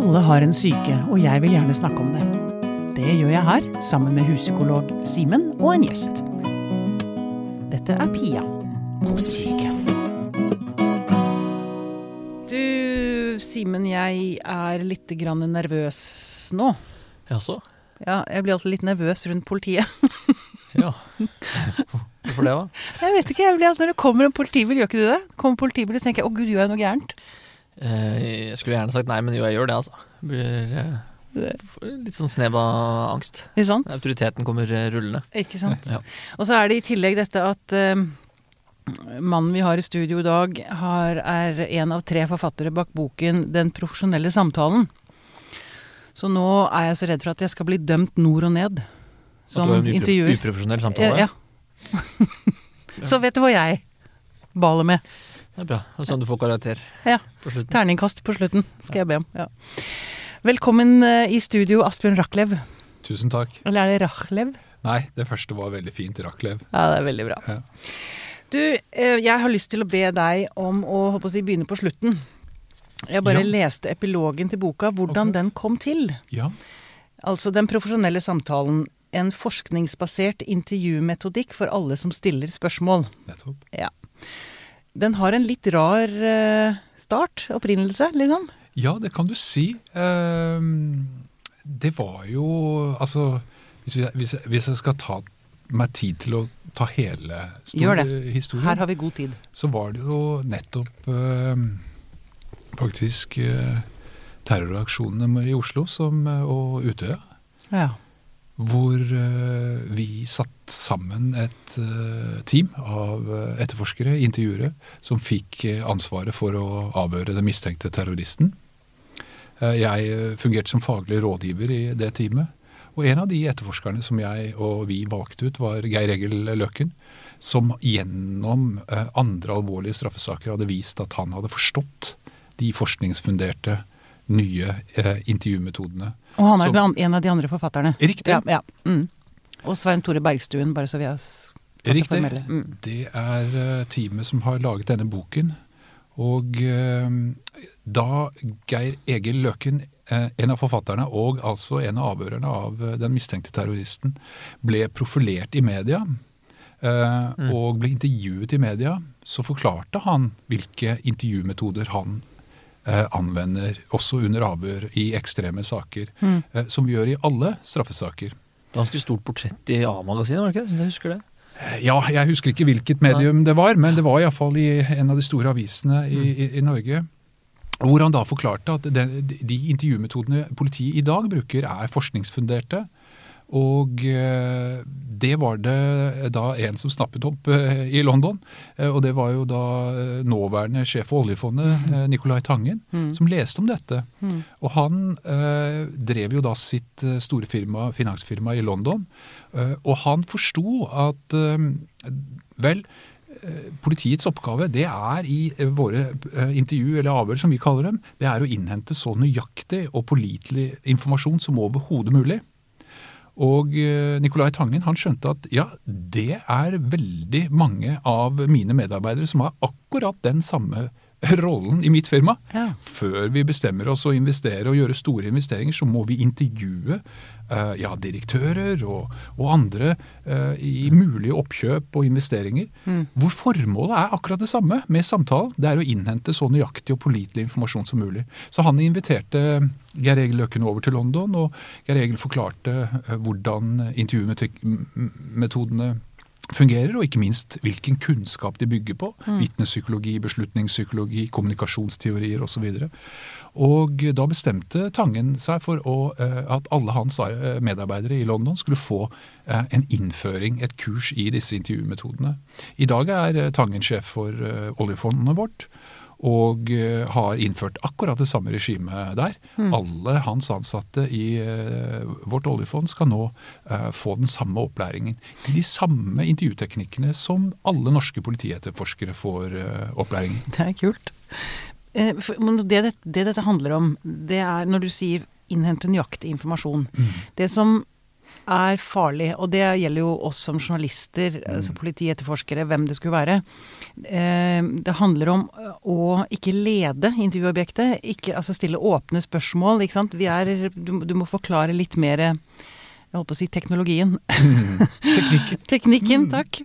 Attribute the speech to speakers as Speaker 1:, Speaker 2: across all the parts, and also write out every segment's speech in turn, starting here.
Speaker 1: Alle har en syke, og jeg vil gjerne snakke om det. Det gjør jeg her, sammen med huspsykolog Simen og en gjest. Dette er Pia på syke. Du, Simen, jeg er litt grann nervøs nå.
Speaker 2: Jaså?
Speaker 1: Ja, jeg blir alltid litt nervøs rundt politiet.
Speaker 2: Ja. Hvorfor det, da?
Speaker 1: Jeg vet ikke, jeg blir alltid, Når det kommer en politibil, gjør ikke du det? Kommer politibil, så tenker jeg å gud, gjør jeg noe gærent?
Speaker 2: Eh, Jeg skulle gjerne sagt nei, men jo, jeg gjør det, altså. Blir eh, litt sånn snev av angst. Autoriteten kommer eh, rullende.
Speaker 1: Ikke sant?
Speaker 2: Ja.
Speaker 1: Og så er det i tillegg dette at mannen vi har i studio i dag, har, er en av tre forfattere bak boken 'Den profesjonelle samtalen'. Så nå er jeg så redd for at jeg skal bli dømt nord og ned som
Speaker 2: At du har en
Speaker 1: intervjuer.
Speaker 2: uprofesjonell samtale?
Speaker 1: Ja. så vet du hva jeg baler med.
Speaker 2: Det er bra. Og sånn du får karakter
Speaker 1: Ja.
Speaker 2: på slutten.
Speaker 1: Terningkast på slutten, skal jeg be om. Ja. Velkommen eh, i studio, Asbjørn Rachlew.
Speaker 3: Tusen takk.
Speaker 1: Eller er det Rachlew?
Speaker 3: Nei, det første var veldig fint. Rachlew.
Speaker 1: Ja, det er veldig bra.
Speaker 3: Ja.
Speaker 1: Du, eh, jeg har lyst til å be deg om å å si, begynne på slutten. Jeg bare
Speaker 3: Ja.
Speaker 1: leste epilogen til boka, hvordan
Speaker 3: okay.
Speaker 1: den kom til.
Speaker 3: Ja.
Speaker 1: Altså den profesjonelle samtalen. En forskningsbasert intervjumetodikk for alle som stiller spørsmål.
Speaker 3: nettopp.
Speaker 1: Ja. Den har en litt rar eh, start, opprinnelse, liksom.
Speaker 3: Ja, det kan du si. Ehm, det var jo Altså, hvis jeg, skal ta meg tid til å ta hele stor- historien,
Speaker 1: Her har vi god tid.
Speaker 3: så var det jo nettopp ehm, faktisk eh, terroraksjonene i Oslo som, eh, og Utøya.
Speaker 1: Ja.
Speaker 3: Hvor eh, vi satt sammen et eh, team av eh, etterforskere, intervjuere, som fikk ansvaret for å avhøre den mistenkte terroristen. Jeg fungerte som faglig rådgiver i det teamet. Og en av de etterforskerne som jeg og vi valgte ut, var Geir Egil Løken, som gjennom andre alvorlige straffesaker hadde vist at han hadde forstått de forskningsfunderte nye eh, intervjumetodene.
Speaker 1: Og han er
Speaker 3: Som-
Speaker 1: en av de andre forfatterne.
Speaker 3: Riktig.
Speaker 1: Ja, ja. Mm. Og Svein Tore Bergstuen, bare så vi har fått det formelle. Mm.
Speaker 3: Det er eh, teamet som har laget denne boken. Og eh, da Geir Egil Løken, eh, en av forfatterne og altså en av avhørerne av eh, den mistenkte terroristen, ble profilert i media eh,
Speaker 2: Mm.
Speaker 3: og ble intervjuet i media, så forklarte han hvilke intervjumetoder han anvender også under avhør i ekstreme saker,
Speaker 1: Mm.
Speaker 3: eh, som vi gjør i alle straffesaker.
Speaker 2: Ganske stort portrett i A-magasinet, var det ikke det? Jeg husker det.
Speaker 3: Ja, jeg husker ikke hvilket medium det var, men det var iallfall i en av de store avisene i, i, i Norge. Hvor han da forklarte at de, de intervjumetodene politiet i dag bruker, er forskningsfunderte. Og eh, det var det da en som snappet opp eh, i London. Eh, og det var jo da eh, nåværende sjef for oljefondet, mm. Nicolai Tangen,
Speaker 1: Mm.
Speaker 3: som leste om dette.
Speaker 1: Mm.
Speaker 3: Og han eh, drev jo da sitt eh, store firma, finansfirma i London. Eh, og han forsto at eh, vel, eh, politiets oppgave det er i eh, våre eh, intervju, eller avhør som vi kaller dem, det er å innhente så nøyaktig og pålitelig informasjon som overhodet mulig. Og eh, Nicolai Tangen han skjønte at ja, det er veldig mange av mine medarbeidere som har akkurat den samme rollen i mitt firma.
Speaker 1: Ja.
Speaker 3: Før vi bestemmer oss å investere og gjøre store investeringer, så må vi intervjue uh, ja, direktører og, og andre uh, i mulige oppkjøp og investeringer.
Speaker 1: Mm.
Speaker 3: Hvor formålet er akkurat det samme med samtalen. Det er å innhente så nøyaktig og pålitelig informasjon som mulig. Så han inviterte Geir Egil Løkken over til London, og Geir Egil forklarte uh, hvordan intervjumetodene fungerer, og ikke minst hvilken kunnskap de bygger på. Vitnepsykologi, beslutningspsykologi, kommunikasjonsteorier osv. Og da bestemte Tangen seg for å, eh, at alle hans eh, medarbeidere i London skulle få eh, en innføring, et kurs i disse intervjumetodene. I dag er Tangen sjef for oljefondene oljefondet vårt. Og eh, har innført akkurat det samme regimet der. Alle hans ansatte i eh, vårt oljefond skal nå eh, få den samme opplæringen. I de samme intervjuteknikkene som alle norske politietterforskere får opplæring i.
Speaker 1: Det er kult. Det, det, det dette handler om, det er når du sier innhente nøyaktig informasjon. Det som er farlig, og det gjelder jo oss som journalister, altså politietterforskere, hvem det skulle være. Eh, Det handler om å ikke lede intervjuobjektet, ikke altså stille åpne spørsmål, ikke sant. Vi er Du, du må forklare litt mer Jeg holdt på å si teknologien.
Speaker 3: Teknikken.
Speaker 1: Teknikken, takk.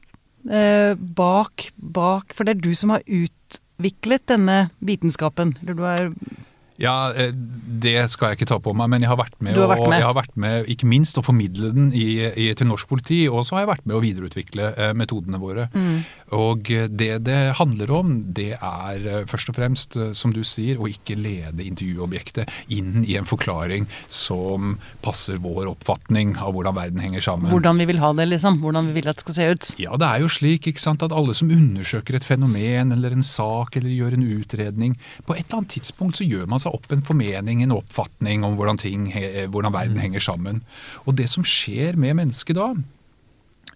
Speaker 1: Eh, bak, bak For det er du som har utviklet denne vitenskapen. Eller du er
Speaker 3: Ja, eh, det skal jeg ikke ta på meg, men jeg har vært med,
Speaker 1: har vært
Speaker 3: og,
Speaker 1: med.
Speaker 3: Jeg har vært med ikke minst å formidle den i, i, til norsk politi, og så har jeg vært med å videreutvikle eh, metodene våre.
Speaker 1: Mm.
Speaker 3: Og eh, det det handler om, det er eh, først og fremst, som du sier, å ikke lede intervjuobjektet inn i en forklaring som passer vår oppfatning av hvordan verden henger sammen.
Speaker 1: Hvordan vi vil ha det, liksom. Hvordan vi vil at det skal se ut.
Speaker 3: Ja, det er jo slik ikke sant, at alle som undersøker et fenomen eller en sak eller gjør en utredning, på et eller annet tidspunkt så gjør man seg opp en formening, en oppfatning om hvordan, ting, hvordan verden henger sammen. Og det som skjer med mennesket da,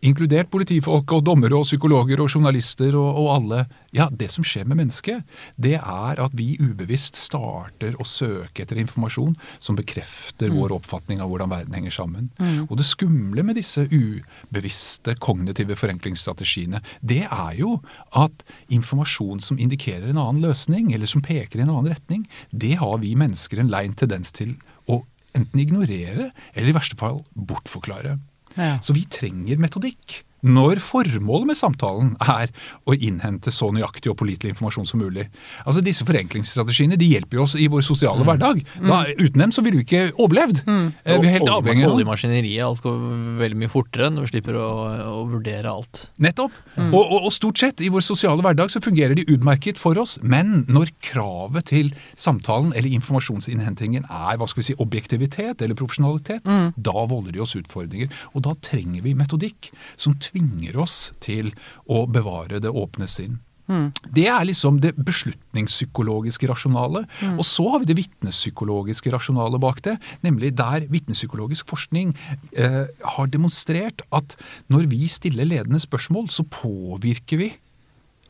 Speaker 3: inkludert politifolk og dommere og psykologer og journalister og, og alle, ja, det som skjer med mennesket, det er at vi ubevisst starter å søke etter informasjon som bekrefter vår oppfatning av hvordan verden henger sammen. Og det skumle med disse ubevisste kognitive forenklingsstrategiene, det er jo at informasjon som indikerer en annen løsning, eller som peker i en annen retning, det har vi mennesker en lein tendens til å enten ignorere, eller i verste fall bortforklare.
Speaker 1: Ja.
Speaker 3: Så vi trenger metodikk. Når formålet med samtalen er å innhente så nøyaktig og pålitelig informasjon som mulig. Altså Disse forenklingsstrategiene de hjelper jo oss i vår sosiale hverdag. Da, uten dem så ville vi ikke overlevd. Mm. Vi er helt avhengig av
Speaker 2: Oljemaskineriet, alt går veldig mye fortere når vi slipper å, å vurdere alt.
Speaker 3: Nettopp. Og, og, og stort sett i vår sosiale hverdag så fungerer de utmerket for oss. Men når kravet til samtalen eller informasjonsinnhentingen er hva skal vi si, objektivitet eller profesjonalitet, da volder de oss utfordringer. Og da trenger vi metodikk som tvinger oss til å bevare det åpne sinn. Det er liksom det beslutningspsykologiske rasjonale. Og så har vi det vitnepsykologiske rasjonale bak det, nemlig der vitnepsykologisk forskning eh, har demonstrert at når vi stiller ledende spørsmål, så påvirker vi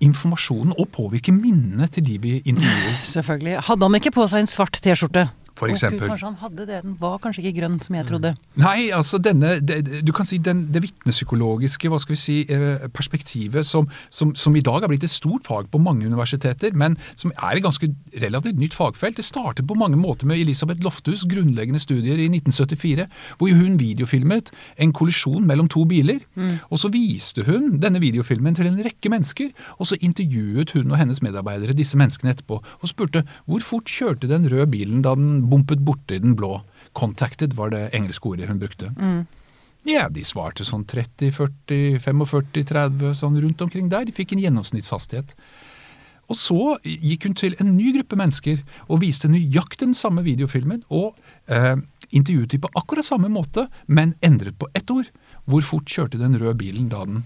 Speaker 3: informasjonen og påvirker minnene til de vi intervjuer.
Speaker 1: Selvfølgelig. Hadde han ikke på seg en svart T-skjorte?
Speaker 3: For eksempel.
Speaker 1: Kanskje han hadde det. Den var kanskje ikke grønn, som jeg trodde.
Speaker 3: Nei, altså denne, det, du kan si den, det vitnepsykologiske hva skal vi si, eh, perspektivet som, som, som i dag er blitt et stort fag på mange universiteter, men som er et ganske relativt nytt fagfelt. Det startet på mange måter med Elisabeth Lofthus' grunnleggende studier i 1974, hvor hun videofilmet en kollisjon mellom to biler. Og så viste hun denne videofilmen til en rekke mennesker, og så intervjuet hun og hennes medarbeidere disse menneskene etterpå, og spurte hvor fort kjørte den røde bilen da den bumpet borti den blå. Contacted var det engelske ordet hun brukte. Ja, de svarte sånn 30, 40, 45, 30, sånn rundt omkring der. De fikk en gjennomsnittshastighet. Og så gikk hun til en ny gruppe mennesker og viste nøyaktig den samme videofilmen, og eh, intervjuet de på akkurat samme måte, men endret på ett ord. Hvor fort kjørte den røde bilen da den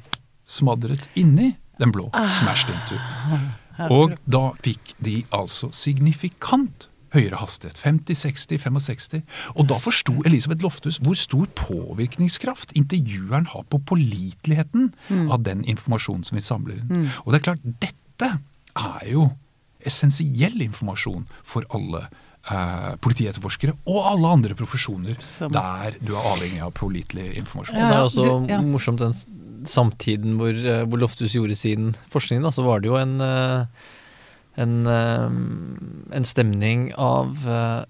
Speaker 3: smadret inni den blå? Smashed into. Og da fikk de altså signifikant høyere hastighet. 50, 60, 65. Og da forsto Elisabeth Lofthus hvor stor påvirkningskraft intervjueren har på påliteligheten av den informasjonen som vi samler inn. Og det er klart, dette er jo essensiell informasjon for alle eh, politietterforskere og alle andre profesjoner
Speaker 1: Som-
Speaker 3: der du er avhengig av pålitelig informasjon.
Speaker 1: Ja,
Speaker 2: Og det er også
Speaker 1: du- ja.
Speaker 2: morsomt den samtiden hvor, eh, hvor Loftus gjorde sin forskning, da, så var det jo en, eh, en, eh, en stemning av eh,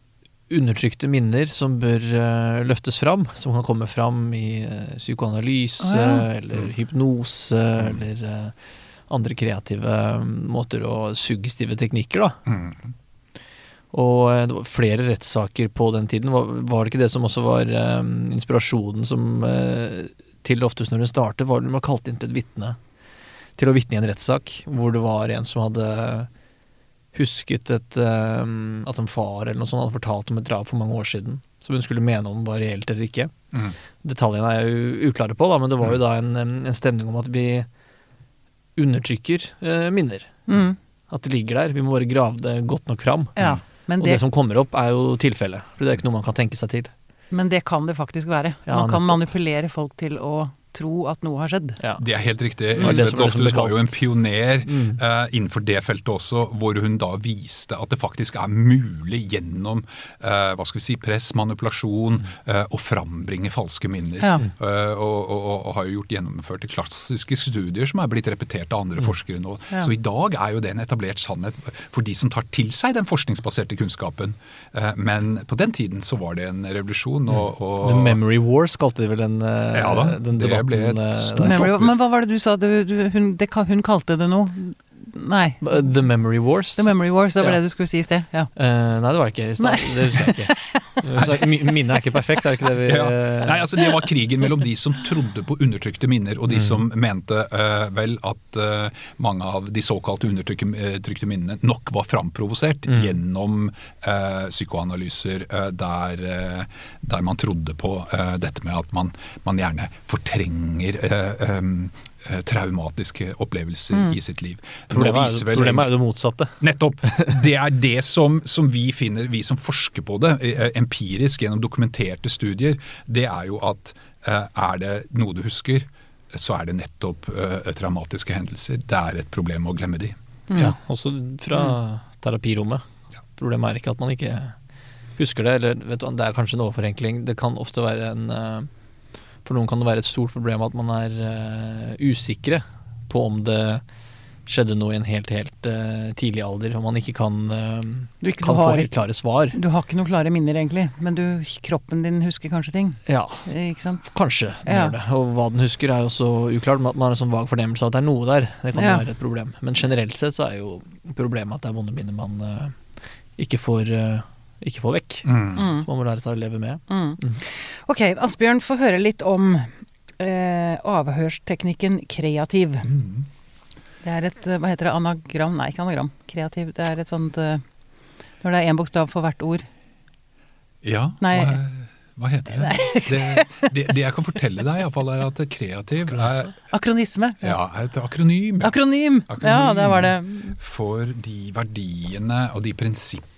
Speaker 2: undertrykte minner som bør eh, løftes fram, som kan komme fram i eh, psykoanalyse
Speaker 1: ah, ja.
Speaker 2: eller hypnose eller eh, andre kreative mm, måter og suggestive teknikker, da.
Speaker 3: Mm.
Speaker 2: Og det var flere rettssaker på den tiden. Var, var det ikke det som også var inspirasjonen som til oftest når hun startet, var når man kalte inn til et vitne til å vitne i en rettssak, hvor det var en som hadde husket et, um, at en far eller noe sånt hadde fortalt om et drap for mange år siden, som hun skulle mene om var reelt eller ikke.
Speaker 3: Mm.
Speaker 2: Detaljene er jeg jo uklare på, da, men det var jo da en, en stemning om at vi undertrykker eh, minner.
Speaker 1: Mm.
Speaker 2: At det ligger der. Vi må bare grave det godt nok fram.
Speaker 1: Ja, men
Speaker 2: Og det
Speaker 1: det,
Speaker 2: som kommer opp, er jo tilfellet. For det er ikke noe man kan tenke seg til.
Speaker 1: men det kan det faktisk være.
Speaker 2: Ja,
Speaker 1: Man kan
Speaker 2: nettopp.
Speaker 1: manipulere folk til å tro at noe har skjedd.
Speaker 2: Ja.
Speaker 3: Det er helt riktig.
Speaker 2: Mm.
Speaker 3: Elisabeth
Speaker 2: som var
Speaker 3: var jo en pioner
Speaker 2: Mm.
Speaker 3: uh, innenfor det feltet også, hvor hun da viste at det faktisk er mulig gjennom uh, hva skal vi si, press, manipulasjon, uh, å frambringe falske minner.
Speaker 1: Ja.
Speaker 3: Eh, og, og, og, har jo gjort gjennomført klassiske studier som er blitt repetert av andre forskere nå.
Speaker 1: Ja.
Speaker 3: Så i dag er jo det en etablert sannhet for de som tar til seg den forskningsbaserte kunnskapen. Eh, men på den tiden så var det en revolusjon. Og, og
Speaker 2: The Memory Wars kalte de vel den,
Speaker 3: Ja da,
Speaker 2: den debatten.
Speaker 3: Ble et
Speaker 2: eh,
Speaker 3: stort-
Speaker 2: der.
Speaker 1: Men hva var det du sa? Du, du, hun, det, hun kalte det noe? Nei.
Speaker 2: The Memory Wars?
Speaker 1: The Memory Wars, det var
Speaker 2: Ja.
Speaker 1: det du skulle si i sted. Ja.
Speaker 2: Uh, nei, det var ikke i stad. Det husker jeg ikke. Minnet er ikke perfekt, er det ikke det vi
Speaker 3: Ja. Nei, altså Det var krigen mellom de som trodde på undertrykte minner, og de som mente uh, vel at uh, mange av de såkalte undertrykte minnene nok var framprovosert
Speaker 2: Mm.
Speaker 3: gjennom eh, psykoanalyser der, der man trodde på dette med at man, man gjerne fortrenger eh, traumatiske opplevelser i sitt liv.
Speaker 2: Problemet er, problemet er jo det motsatte.
Speaker 3: Nettopp. Det er det som, som vi finner, vi som forsker på det, eh, empirisk gjennom dokumenterte studier, det er jo at eh, er det noe du husker, så er det nettopp eh, traumatiske hendelser. Det er et problem å glemme de.
Speaker 2: Ja, også fra terapirommet.
Speaker 3: Ja.
Speaker 2: Problemet er ikke at man ikke husker det, eller vet du, det er kanskje en overforenkling. Det kan ofte være en eh, For noen kan det være et stort problem at man er uh, usikre på om det skjedde noe i en helt, helt uh, tidlig alder, og man ikke kan, uh,
Speaker 1: Du, ikke,
Speaker 2: kan
Speaker 1: du,
Speaker 2: få
Speaker 1: har,
Speaker 2: helt klare svar.
Speaker 1: du har ikke noen klare minner, egentlig, men du, kroppen din husker kanskje ting.
Speaker 2: Ja, kanskje den
Speaker 1: Ja.
Speaker 2: gjør det. Og hva den husker er jo så uklart. men at Man har en sånn vag fornemmelse av at det er noe der. Det kan
Speaker 1: Ja.
Speaker 2: være et problem. Men generelt sett så er jo problemet at det er vonde minner man ikke, får, ikke får vekk.
Speaker 1: Mm.
Speaker 2: Man må lære seg å leve med.
Speaker 1: Mm.
Speaker 2: Mm.
Speaker 1: Ok, Asbjørn, få høre litt om eh, avhørsteknikken kreativ.
Speaker 3: Mm.
Speaker 1: Det er et, eh, hva heter det, anagram? Nei, ikke anagram. Kreativ. Det er et sånt eh, Når det er én bokstav for hvert ord.
Speaker 3: Ja,
Speaker 1: Nei.
Speaker 3: hva, hva heter det? det? Det, det jeg kan fortelle deg, iallfall, er at kreativ er,
Speaker 1: Akronisme.
Speaker 3: ja, er et akronym. ja.
Speaker 1: Akronym!
Speaker 3: Akronym.
Speaker 1: Ja, det var det.
Speaker 3: for de verdiene og de prinsippene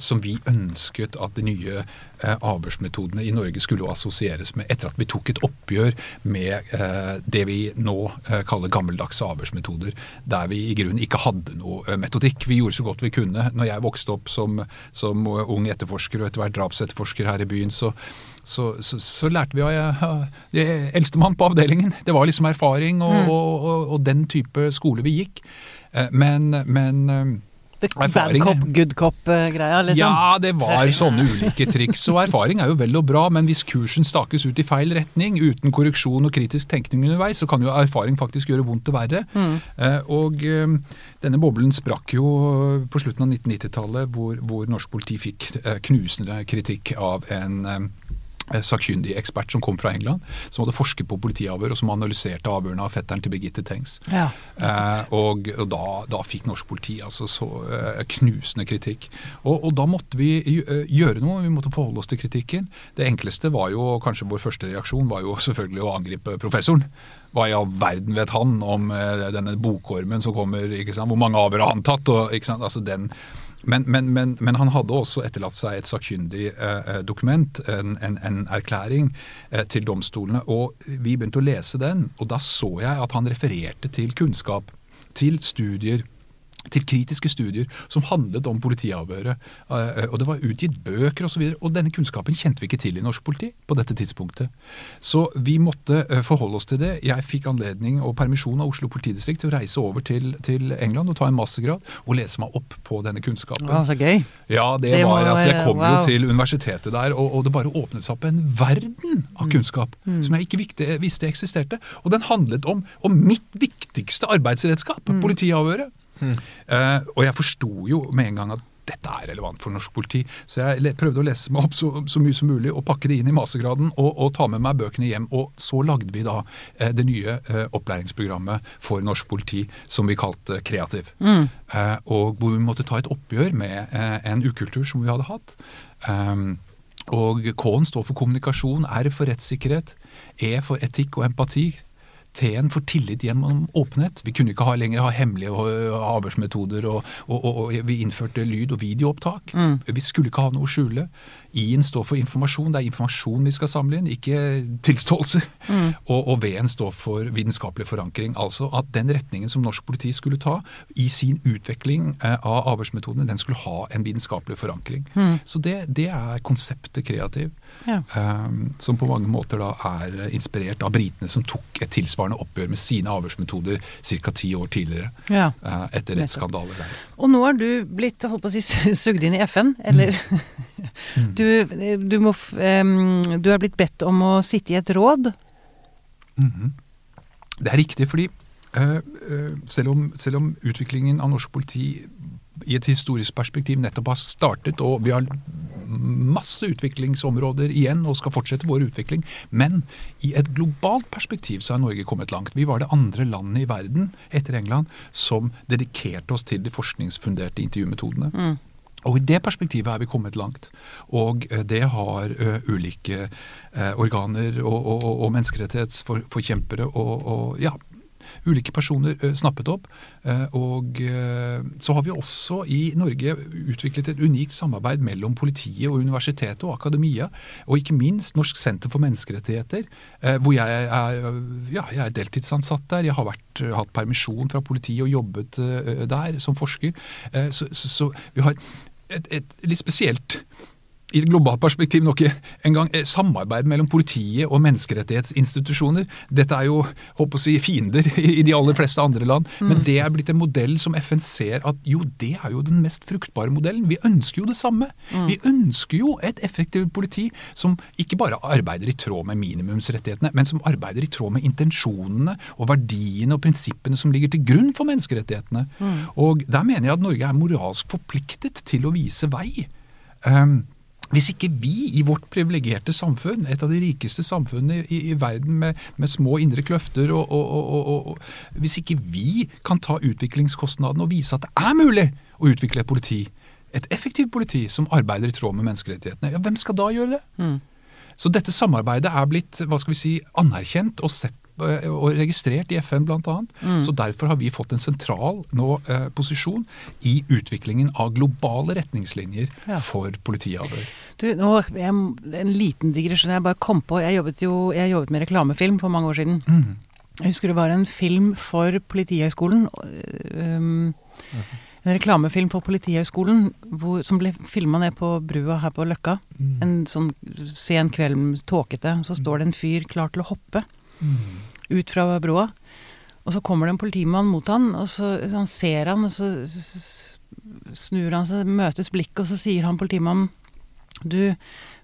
Speaker 3: som vi ønsket at de nye eh, avhørsmetodene i Norge skulle assosieres med, etter at vi tok et oppgjør med eh, det vi nå eh, kaller gammeldagse avhørsmetoder, der vi i grunnen ikke hadde noe metodikk. Vi gjorde så godt vi kunne. Når jeg vokste opp som, som ung etterforsker og etter hvert drapsetterforsker her i byen, så så, så, så lærte vi av ja, det eldstemann på avdelingen. Det var liksom erfaring og,
Speaker 1: Mm.
Speaker 3: og, og, og den type skole vi gikk. Men, men
Speaker 1: bad cop, good cop-greia, liksom.
Speaker 3: ja, det var sånne ulike triks. Og erfaring er jo vel og bra, men hvis kursen stakes ut i feil retning, uten korreksjon og kritisk tenkning underveis, så kan jo erfaring faktisk gjøre vondt og verre.
Speaker 1: Mm.
Speaker 3: Eh, Og eh, denne boblen sprakk jo på slutten av 1990-tallet, hvor, hvor norsk politi fikk eh, knusende kritikk av en eh, sakkyndig ekspert som kom fra England, som hadde forsket på politiavhør, og som analyserte avhørene av fetteren til Birgitte Tengs.
Speaker 1: Ja.
Speaker 3: Eh, og og da, da fikk norsk politi altså så eh, knusende kritikk. Og, og da måtte vi eh, gjøre noe, vi måtte forholde oss til kritikken. Det enkleste var jo, kanskje vår første reaksjon, var jo selvfølgelig å angripe professoren. Hva i all verden vet han om eh, denne bokormen som kommer? ikke sant? Hvor mange avhør har han tatt? Og, ikke sant? Altså den... Men, men, men, men han hadde også etterlatt seg et sakkyndig eh, eh, dokument, en, en, en erklæring, eh, til domstolene. Og vi begynte å lese den, og da så jeg at han refererte til kunnskap, til studier, til kritiske studier som handlet om politiavhøret. Eh, og det var utgitt bøker osv. Og, så og denne kunnskapen kjente vi ikke til i norsk politi på dette tidspunktet. Så vi måtte eh, forholde oss til det. Jeg fikk anledning og permisjon av Oslo politidistrikt til å reise over til, til England og ta en mastergrad og lese meg opp på denne kunnskapen.
Speaker 1: Å, så gøy.
Speaker 3: Ja, det,
Speaker 1: Det
Speaker 3: var, altså, Jeg kom
Speaker 1: wow.
Speaker 3: jo til universitetet der, og, og det bare åpnet seg opp en verden av kunnskap som jeg ikke vikte, visste eksisterte. Og den handlet om, om mitt viktigste arbeidsredskap, politiavhøret. Eh, og jeg forsto jo med en gang at dette er relevant for norsk politi. Så jeg prøvde å lese meg opp så, så mye som mulig og pakke det inn i mastergraden og, og ta med meg bøkene hjem. Og så lagde vi da eh, det nye eh, opplæringsprogrammet for norsk politi som vi kalte Kreativ. Eh, og hvor vi måtte ta et oppgjør med eh, en ukultur som vi hadde hatt. Um, og K-en står for kommunikasjon, R for rettssikkerhet, E for etikk og empati. Garantien for tillit gjennom åpenhet. Vi kunne ikke ha, lenger ha hemmelige øh, avhørsmetoder, og, og, og, og vi innførte lyd- og videoopptak. Vi skulle ikke ha noe å skjule. I-en står for informasjon. Det er informasjon vi skal samle inn, ikke tilståelser. Og, og V-en står for vitenskapelig forankring. Altså at den retningen som norsk politi skulle ta i sin utvikling eh, av avhørsmetodene, den skulle ha en vitenskapelig forankring. Så det, det er konseptet kreativ.
Speaker 1: Ja.
Speaker 3: Um, som på mange måter da er inspirert av britene som tok et tilsvarende oppgjør med sine avhørsmetoder ca. ti år tidligere.
Speaker 1: Ja.
Speaker 3: eh, etter rettsskandaler der.
Speaker 1: Og nå er du blitt holdt på å si, sugd inn i FN, eller du, du, må, um, du er blitt bedt om å sitte i et råd.
Speaker 3: Mhm. Det er riktig, fordi uh, uh, selv, om, selv om utviklingen av norsk politi i et historisk perspektiv nettopp har startet, og vi har masse utviklingsområder igjen og skal fortsette vår utvikling, men i et globalt perspektiv så har Norge kommet langt. Vi var det andre landet i verden etter England som dedikerte oss til de forskningsfunderte intervjumetodene. Og I det perspektivet er vi kommet langt. Og eh, det har ø, ulike eh, organer og, og- og menneskerettighetsforkjempere og, og ja, ulike personer snappet opp. Eh, Og eh, så har vi også i Norge utviklet et unikt samarbeid mellom politiet og universitetet og akademia, og ikke minst Norsk senter for menneskerettigheter, eh, hvor jeg er, ja, jeg er deltidsansatt der. Jeg har vært, hatt permisjon fra politiet og jobbet eh, der som forsker. Eh, Så, så, så vi har et, et litt spesielt i et globalt perspektiv nok en gang eh, samarbeid mellom politiet og menneskerettighetsinstitusjoner. Dette er jo håper å si, fiender i de aller fleste andre land, men det er blitt en modell som FN ser at jo, det er jo den mest fruktbare modellen. Vi ønsker jo det samme. Vi ønsker jo et effektivt politi som ikke bare arbeider i tråd med minimumsrettighetene, men som arbeider i tråd med intensjonene og verdiene og prinsippene som ligger til grunn for menneskerettighetene. Og der mener jeg at Norge er moralsk forpliktet til å vise vei. Um, hvis ikke vi i vårt privilegerte samfunn, et av de rikeste samfunnene i, i verden med, med små indre kløfter, og, og, og, hvis ikke vi kan ta utviklingskostnaden og vise at det er mulig å utvikle et politi, et effektivt politi som arbeider i tråd med menneskerettighetene, ja, hvem skal da gjøre det? Så dette samarbeidet er blitt hva skal vi si, anerkjent og sett og registrert i FN bl.a. Så derfor har vi fått en sentral nå, eh, posisjon i utviklingen av globale retningslinjer
Speaker 1: Ja.
Speaker 3: for politiavhør.
Speaker 1: Du, nå, jeg, en liten digresjon jeg bare kom på. Jeg jobbet jo jeg jobbet med reklamefilm for mange år siden. Jeg husker det var en film for Politihøgskolen. øhm, en reklamefilm for Politihøgskolen hvor, som ble filma ned på brua her på Løkka. En sånn sen kveld, tåkete. Så står det en fyr klar til å hoppe ut fra broa. Og så kommer det en politimann mot han, og så han ser han, og så snur han seg, møtes blikket, og så sier han politimannen Du,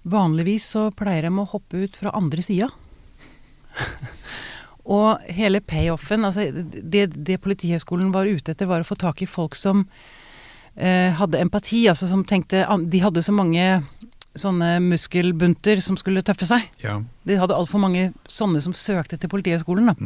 Speaker 1: vanligvis så pleier de å hoppe ut fra andre sida. og hele payoffen, altså det, det Politihøgskolen var ute etter, var å få tak i folk som eh, hadde empati, altså som tenkte De hadde så mange sånne muskelbunter som skulle tøffe seg.
Speaker 3: Ja.
Speaker 1: De hadde altfor mange sånne som søkte til Politihøgskolen. da.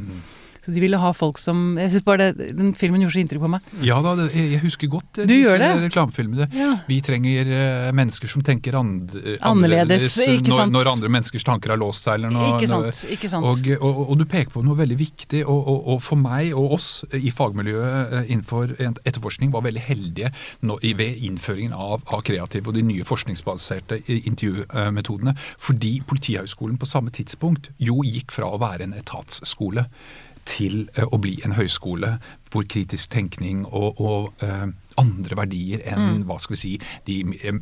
Speaker 1: Så de ville ha folk som Jeg synes bare det, Den filmen gjorde så inntrykk på meg.
Speaker 3: Ja da, det, jeg husker godt eh,
Speaker 1: Du det?
Speaker 3: reklamefilmene.
Speaker 1: Ja.
Speaker 3: Vi trenger eh, mennesker som tenker and, annerledes,
Speaker 1: Annerledes, ikke
Speaker 3: når, når andre menneskers tanker har låst seg. Eller når,
Speaker 1: Ikke sant. ikke sant.
Speaker 3: Og, og, og du peker på noe veldig viktig, og, og, for meg og oss i fagmiljøet eh, innenfor etterforskning var veldig heldige når, ved innføringen av, av kreativ og de nye forskningsbaserte intervjumetodene. Fordi Politihøgskolen på samme tidspunkt jo gikk fra å være en etatsskole til eh, å bli en høyskole hvor kritisk tenkning og, og uh, andre verdier enn hva skal vi si, de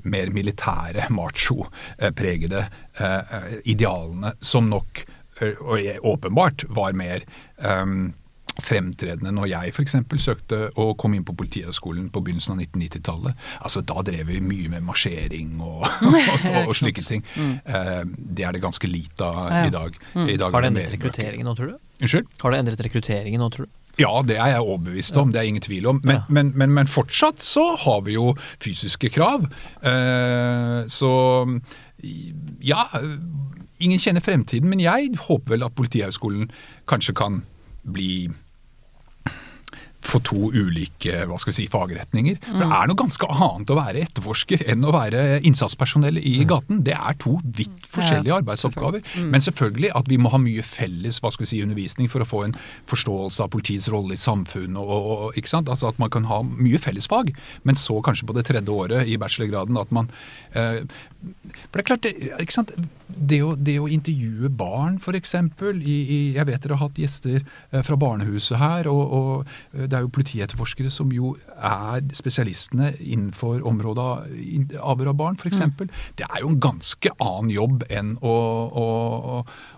Speaker 3: mer militære, macho-pregede uh, idealene, som nok eh, og jeg, åpenbart var mer um, fremtredende når jeg f.eks. søkte å komme inn på Politihøgskolen på begynnelsen av 1990-tallet. Altså, Da drev vi mye med marsjering og, og, og, slike ting. Eh, det er det ganske lite av i dag. I dag
Speaker 2: Har det endret rekrutteringen nå, tror du?
Speaker 3: Unnskyld?
Speaker 2: Har det endret rekrutteringen nå, tror du?
Speaker 3: Ja, det er jeg overbevist om, det er ingen tvil om. Men,
Speaker 2: Ja.
Speaker 3: men, men, men fortsatt så har vi jo fysiske krav. Eh, så ja, ingen kjenner fremtiden, men jeg håper vel at Politihøgskolen kanskje kan bli for to ulike hva skal vi si, fagretninger. For Det er noe ganske annet å være etterforsker enn å være innsatspersonell i gaten. Det er to vidt forskjellige arbeidsoppgaver. Men selvfølgelig at vi må ha mye felles hva skal vi si, undervisning for å få en forståelse av politiets rolle i samfunnet. Og, og, ikke sant? Altså At man kan ha mye fellesfag, men så kanskje på det tredje året i bachelorgraden at man eh, For det er klart, ikke sant? Det å, det å intervjue barn, f.eks. Jeg vet dere har hatt gjester eh, fra barnehuset her. og, og eh, Det er jo politietterforskere som jo er spesialistene innenfor området av avhør av barn, f.eks.
Speaker 1: Mm.
Speaker 3: Det er jo en ganske annen jobb enn å, å,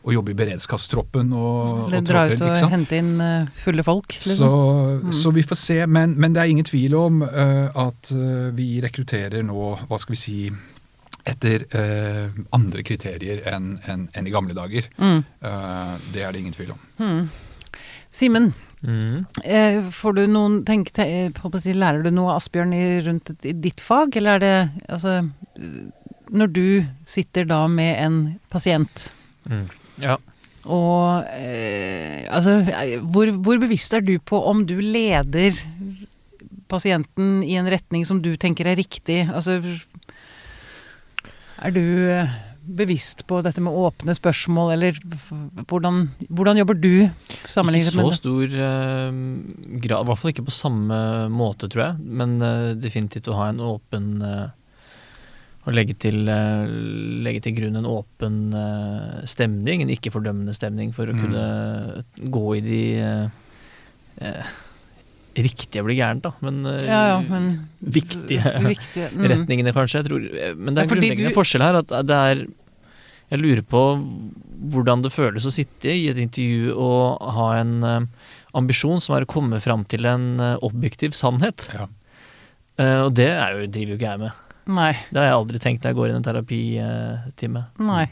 Speaker 3: å, jobbe i beredskapstroppen. Og,
Speaker 1: Eller dra ut og hente inn eh, fulle folk.
Speaker 3: Så,
Speaker 1: mm.
Speaker 3: så vi får se. Men, men det er ingen tvil om uh, at vi rekrutterer nå, hva skal vi si, etter eh, andre kriterier enn en, en i gamle dager.
Speaker 1: Mm.
Speaker 3: Eh, det er det ingen tvil om.
Speaker 1: Simen,
Speaker 2: Mm.
Speaker 1: eh, får du noen tenk, te, eh, si, Lærer du noe Asbjørn i, rundt et- i ditt fag, eller er det altså eh, Når du sitter da med en pasient
Speaker 2: Mm. Ja.
Speaker 1: og eh, altså, hvor, hvor bevisst er du på om du leder pasienten i en retning som du tenker er riktig? Altså, er du eh, bevisst på dette med åpne spørsmål, eller hvordan, hvordan jobber du
Speaker 2: Ikke
Speaker 1: sammenlignet
Speaker 2: så
Speaker 1: med det?
Speaker 2: stor uh, grad, i hvert fall ikke på samme måte, tror jeg. Men uh, definitivt å ha en åpen uh, Å legge til, legge til grunn en åpen stemning, en ikke-fordømmende stemning, for å
Speaker 3: Mm.
Speaker 2: kunne gå i de Riktige blir gærent, da, men, eh,
Speaker 1: Ja, ja, men
Speaker 2: viktige
Speaker 1: viktige, mm.
Speaker 2: retningene, kanskje. Jeg tror, eh, men det er en grunnleggende
Speaker 1: du-
Speaker 2: forskjell her. At det er Jeg lurer på hvordan det føles å sitte i et intervju og ha en eh, ambisjon som er å komme fram til en objektiv sannhet.
Speaker 3: Ja.
Speaker 2: Uh, og det er jo, driver jo ikke jeg med.
Speaker 1: Nei.
Speaker 2: Det har jeg aldri tenkt når jeg går inn i en terapitime.
Speaker 1: nei.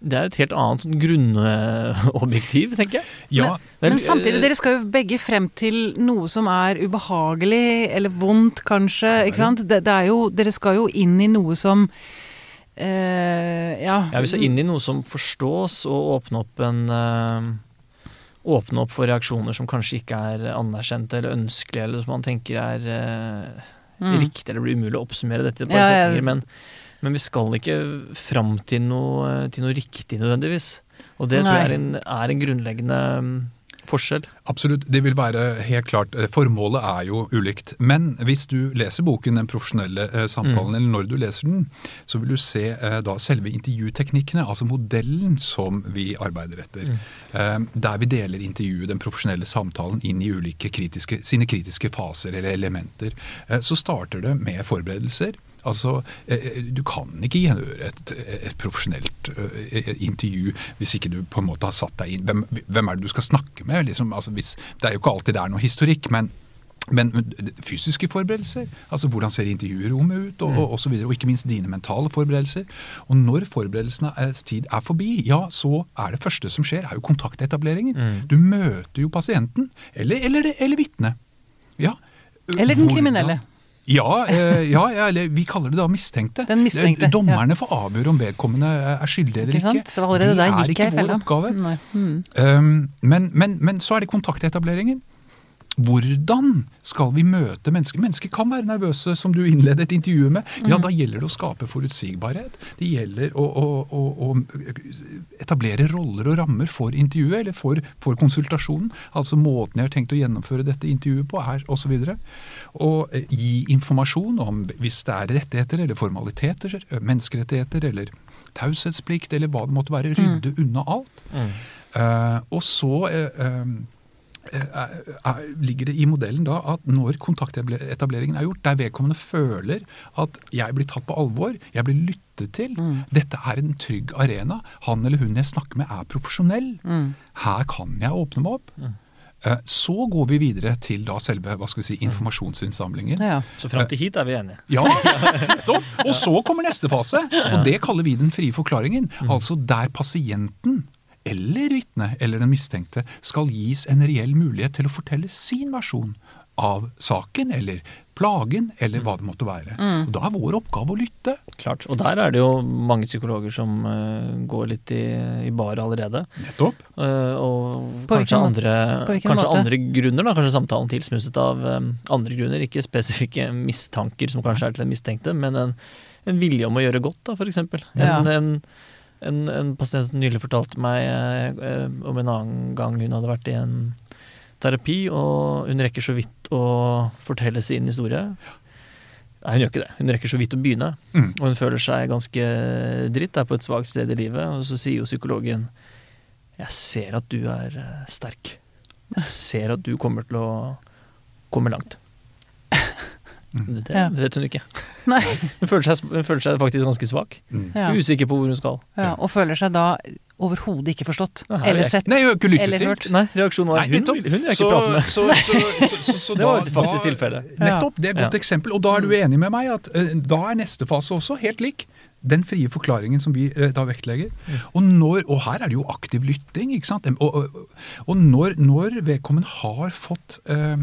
Speaker 2: Det er et helt annet sånn grunnobjektiv, tenker jeg.
Speaker 3: Ja,
Speaker 2: er-
Speaker 1: Men samtidig, dere skal jo begge frem til noe som er ubehagelig, eller vondt kanskje, ikke sant? Det, det er jo, dere skal jo inn i noe som eh, ja.
Speaker 2: Ja, Vi skal inn i noe som forstås, og åpne opp en eh, Åpne opp for reaksjoner som kanskje ikke er anerkjente eller ønskelige, eller som man tenker er eh,
Speaker 1: Mm.
Speaker 2: riktig. Eller blir umulig å oppsummere dette i et par setninger. Men, men vi skal ikke fram til noe, til noe riktig nødvendigvis. Og det tror jeg er en, er en grunnleggende mm, forskjell.
Speaker 3: Absolutt. Det vil være helt klart. eh, Formålet er jo ulikt. Men hvis du leser boken 'Den profesjonelle eh, samtalen', eller når du leser den, så vil du se eh, da selve intervjuteknikkene, altså modellen som vi arbeider etter. Eh, der vi deler intervjuet, den profesjonelle samtalen, inn i ulike kritiske, sine kritiske faser eller elementer. Så starter det med forberedelser. Altså, eh, Du kan ikke gjøre et, et profesjonelt eh, intervju hvis ikke du på en måte har satt deg inn Hvem, hvem er det du skal snakke med? Liksom, altså, hvis, det er jo ikke alltid det er noe historikk, men men fysiske forberedelser, altså hvordan ser intervjuerommet ut, og, og, og så videre, og ikke minst dine mentale forberedelser. Og når forberedelsenes tid er forbi, ja, så er det første som skjer, er jo kontaktetableringen.
Speaker 2: Mm.
Speaker 3: Du møter jo pasienten, eller, eller, eller vitnet. Ja.
Speaker 1: Eller den
Speaker 3: Hvordan-
Speaker 1: kriminelle.
Speaker 3: Ja, eh, ja, ja, eller vi kaller det da mistenkte.
Speaker 1: Den mistenkte,
Speaker 3: Dommerne Dommerne får avgjøre om vedkommende er skyldig eller
Speaker 1: Ikke
Speaker 3: ikke. det er ikke vår
Speaker 1: fella.
Speaker 3: oppgave.
Speaker 1: Mm.
Speaker 3: Um, men, men, men så er det kontaktetableringen. Hvordan skal vi møte mennesker? Mennesker kan være nervøse, som du innledet intervjuet med. Ja, da gjelder det å skape forutsigbarhet. Det gjelder å, å, å, å etablere roller og rammer for intervjuet, eller for, for konsultasjonen. Altså måten jeg har tenkt å gjennomføre dette intervjuet på, er osv. Og eh, gi informasjon om hvis det er rettigheter eller formaliteter, menneskerettigheter eller taushetsplikt, eller hva det måtte være. Rydde unna alt. Eh, og så uh, eh, ligger det i modellen da at når kontaktetableringen er gjort, der vedkommende føler at jeg blir tatt på alvor, jeg blir lyttet til, dette er en trygg arena, han eller hun jeg snakker med er profesjonell, her kan jeg åpne meg opp. Mm. Så går vi videre til da selve hva skal vi si, informasjonsinnsamlingen.
Speaker 1: Ja.
Speaker 2: Så fram til hit er vi enige.
Speaker 3: Ja, nettopp! Og så kommer neste fase, og det kaller vi den frie forklaringen. Altså der pasienten eller vitnet eller den mistenkte skal gis en reell mulighet til å fortelle sin versjon av saken, eller plagen, eller hva det måtte være. Og Da er vår oppgave å lytte.
Speaker 2: Klart. Og der er det jo mange psykologer som uh, går litt i, i bar allerede.
Speaker 3: Nettopp.
Speaker 2: Uh, og
Speaker 1: På
Speaker 2: kanskje, andre, kanskje andre grunner, da. Kanskje samtalen tilsmusset av eh, andre grunner. Ikke spesifikke mistanker som kanskje er til den mistenkte, men en, en vilje om å gjøre godt, da, for eksempel.
Speaker 1: Ja.
Speaker 2: En, en, en, en pasient som nylig fortalte meg eh, eh, om en annen gang hun hadde vært i en terapi, og hun rekker så vidt å fortelle sin historie. Nei, hun gjør ikke det. Hun rekker så vidt å begynne.
Speaker 3: Mm.
Speaker 2: Og hun føler seg ganske dritt, er på et svakt sted i livet. Og så sier jo psykologen Jeg ser at du er eh, sterk. Jeg ser at du kommer til å komme langt. Det, det vet hun ikke.
Speaker 1: Nei.
Speaker 2: Hun føler, seg, hun føler seg faktisk ganske svak.
Speaker 3: Mm.
Speaker 1: Ja.
Speaker 2: Usikker på hvor hun skal.
Speaker 1: Ja, og føler seg da overhodet ikke forstått.
Speaker 2: Nei, er
Speaker 1: Eller sett.
Speaker 3: Nei, jeg ikke lyttet til.
Speaker 1: hørt.
Speaker 2: Nei, reaksjonen var
Speaker 3: Nei,
Speaker 2: hun, hun vil jeg ikke prate med.
Speaker 3: Så, så, så, så, så,
Speaker 2: Det var faktisk
Speaker 3: tilfellet.
Speaker 2: tilfelle.
Speaker 3: Nettopp, det er et godt
Speaker 2: Ja.
Speaker 3: eksempel. Og da er du enig med meg at uh, da er neste fase også helt lik. Den frie forklaringen som vi eh, da vektlegger. Og, når, og her er det jo aktiv lytting. ikke sant? Og, og, og når, når vedkommende har fått eh,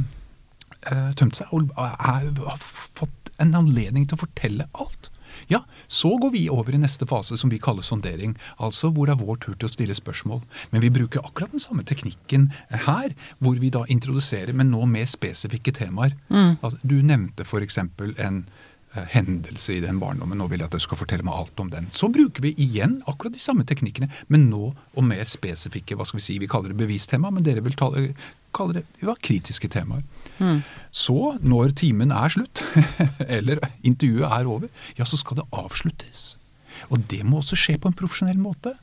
Speaker 3: tømt seg og har fått en anledning til å fortelle alt, ja, så går vi over i neste fase som vi kaller sondering. Altså hvor det er vår tur til å stille spørsmål. Men vi bruker akkurat den samme teknikken her, hvor vi da introduserer, men nå med spesifikke temaer. Altså, du nevnte f.eks. en eh, hendelse i den barndommen. Nå vil jeg at du skal fortelle meg alt om den. Så bruker vi igjen akkurat de samme teknikkene, men nå og mer spesifikke hva skal Vi si, vi kaller det bevistema, men dere vil ta, kalle det ja, kritiske temaer. Så, når timen er slutt, eller intervjuet er over, ja, så skal det avsluttes. Og det må også skje på en profesjonell måte.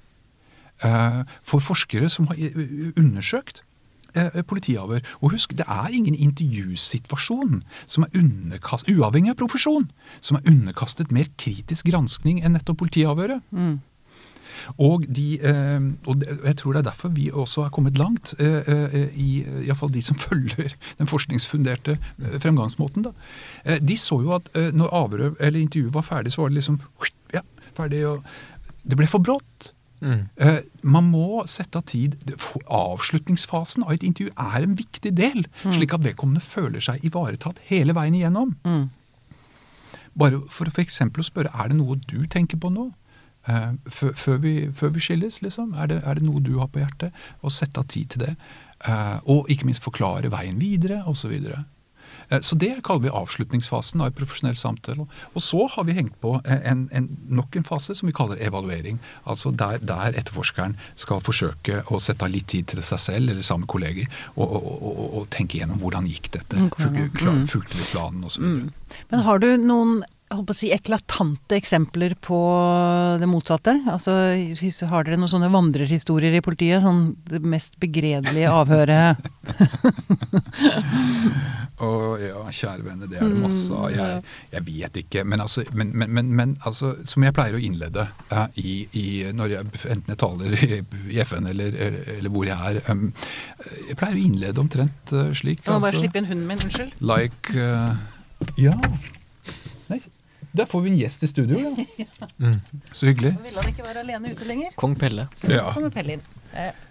Speaker 3: Eh, For forskere som har eh, undersøkt eh, politiavhør Og husk, det er ingen intervjusituasjon som er underkastet, uavhengig av profesjon, som er underkastet mer kritisk granskning enn nettopp politiavhøret. Og, de, eh, og jeg tror det er derfor vi også har kommet langt, eh, eh, i iallfall de som følger den forskningsfunderte fremgangsmåten. Da. Eh, de så jo at når avrøv eller intervjuet var ferdig, så var det liksom ja, ferdig, og det ble for brått.
Speaker 2: Mm.
Speaker 3: Eh, man må sette av tid. Avslutningsfasen av et intervju er en viktig del, slik at vedkommende føler seg ivaretatt hele veien igjennom.
Speaker 1: Mm.
Speaker 3: Bare for f.eks. å spørre er det noe du tenker på nå? Eh, før, vi, før vi skilles, liksom? Er det, er det noe du har på hjertet? Og sette av tid til det. Eh, og ikke minst forklare veien videre, osv. Så. Eh, så det kaller vi avslutningsfasen av et profesjonell samtale. Og så har vi hengt på en, en, nok en fase som vi kaller evaluering. Altså der, der etterforskeren skal forsøke å sette av litt tid til seg selv eller sammen med kolleger og, og, og, og, tenke igjennom hvordan gikk dette.
Speaker 1: Mm.
Speaker 3: Fulgte vi planen osv. Mm.
Speaker 1: Men har du noen holdt på å si, eklatante eksempler på det motsatte? Altså, Har dere noen sånne vandrerhistorier i politiet? Sånn det mest begredelige avhøret?
Speaker 3: Å ja, kjære venner, det er det masse av. Jeg, jeg vet ikke. Men, altså, men, men, men, men altså, som jeg pleier å innlede uh, i, i, når jeg, enten jeg taler i, i FN eller, eller hvor jeg er um, Jeg pleier å innlede omtrent uh, slik.
Speaker 1: Jeg må bare
Speaker 3: altså,
Speaker 1: slippe inn hunden min, unnskyld.
Speaker 3: Like uh, Ja. Nei, der får vi en gjest i studio, ja.
Speaker 2: Mm.
Speaker 3: Så hyggelig.
Speaker 1: Ville han ikke være alene ute lenger?
Speaker 2: Kong Pelle.
Speaker 3: Ja.
Speaker 1: Kommer Pelle inn. Eh,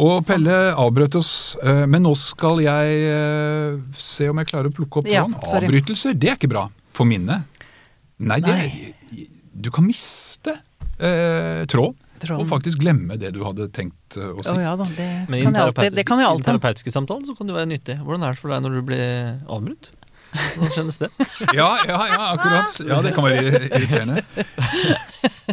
Speaker 3: Og Pelle avbrøt oss, eh, men nå skal jeg eh, se om jeg klarer å plukke opp
Speaker 1: Ja,
Speaker 3: tråden. Avbrytelser, det er ikke bra for minnet. Nei, det, du kan miste eh, tråd,
Speaker 1: Tråden.
Speaker 3: og faktisk glemme det du hadde tenkt å si.
Speaker 1: Oh, ja da, det
Speaker 2: Men i
Speaker 1: kan alltid. Det kan jeg
Speaker 2: i den terapeutiske samtalen så kan det være nyttig. Hvordan er det for deg når du blir avbrutt? Hvordan kjennes det?
Speaker 3: Ja, ja, ja, akkurat. Ja, det kan være irriterende.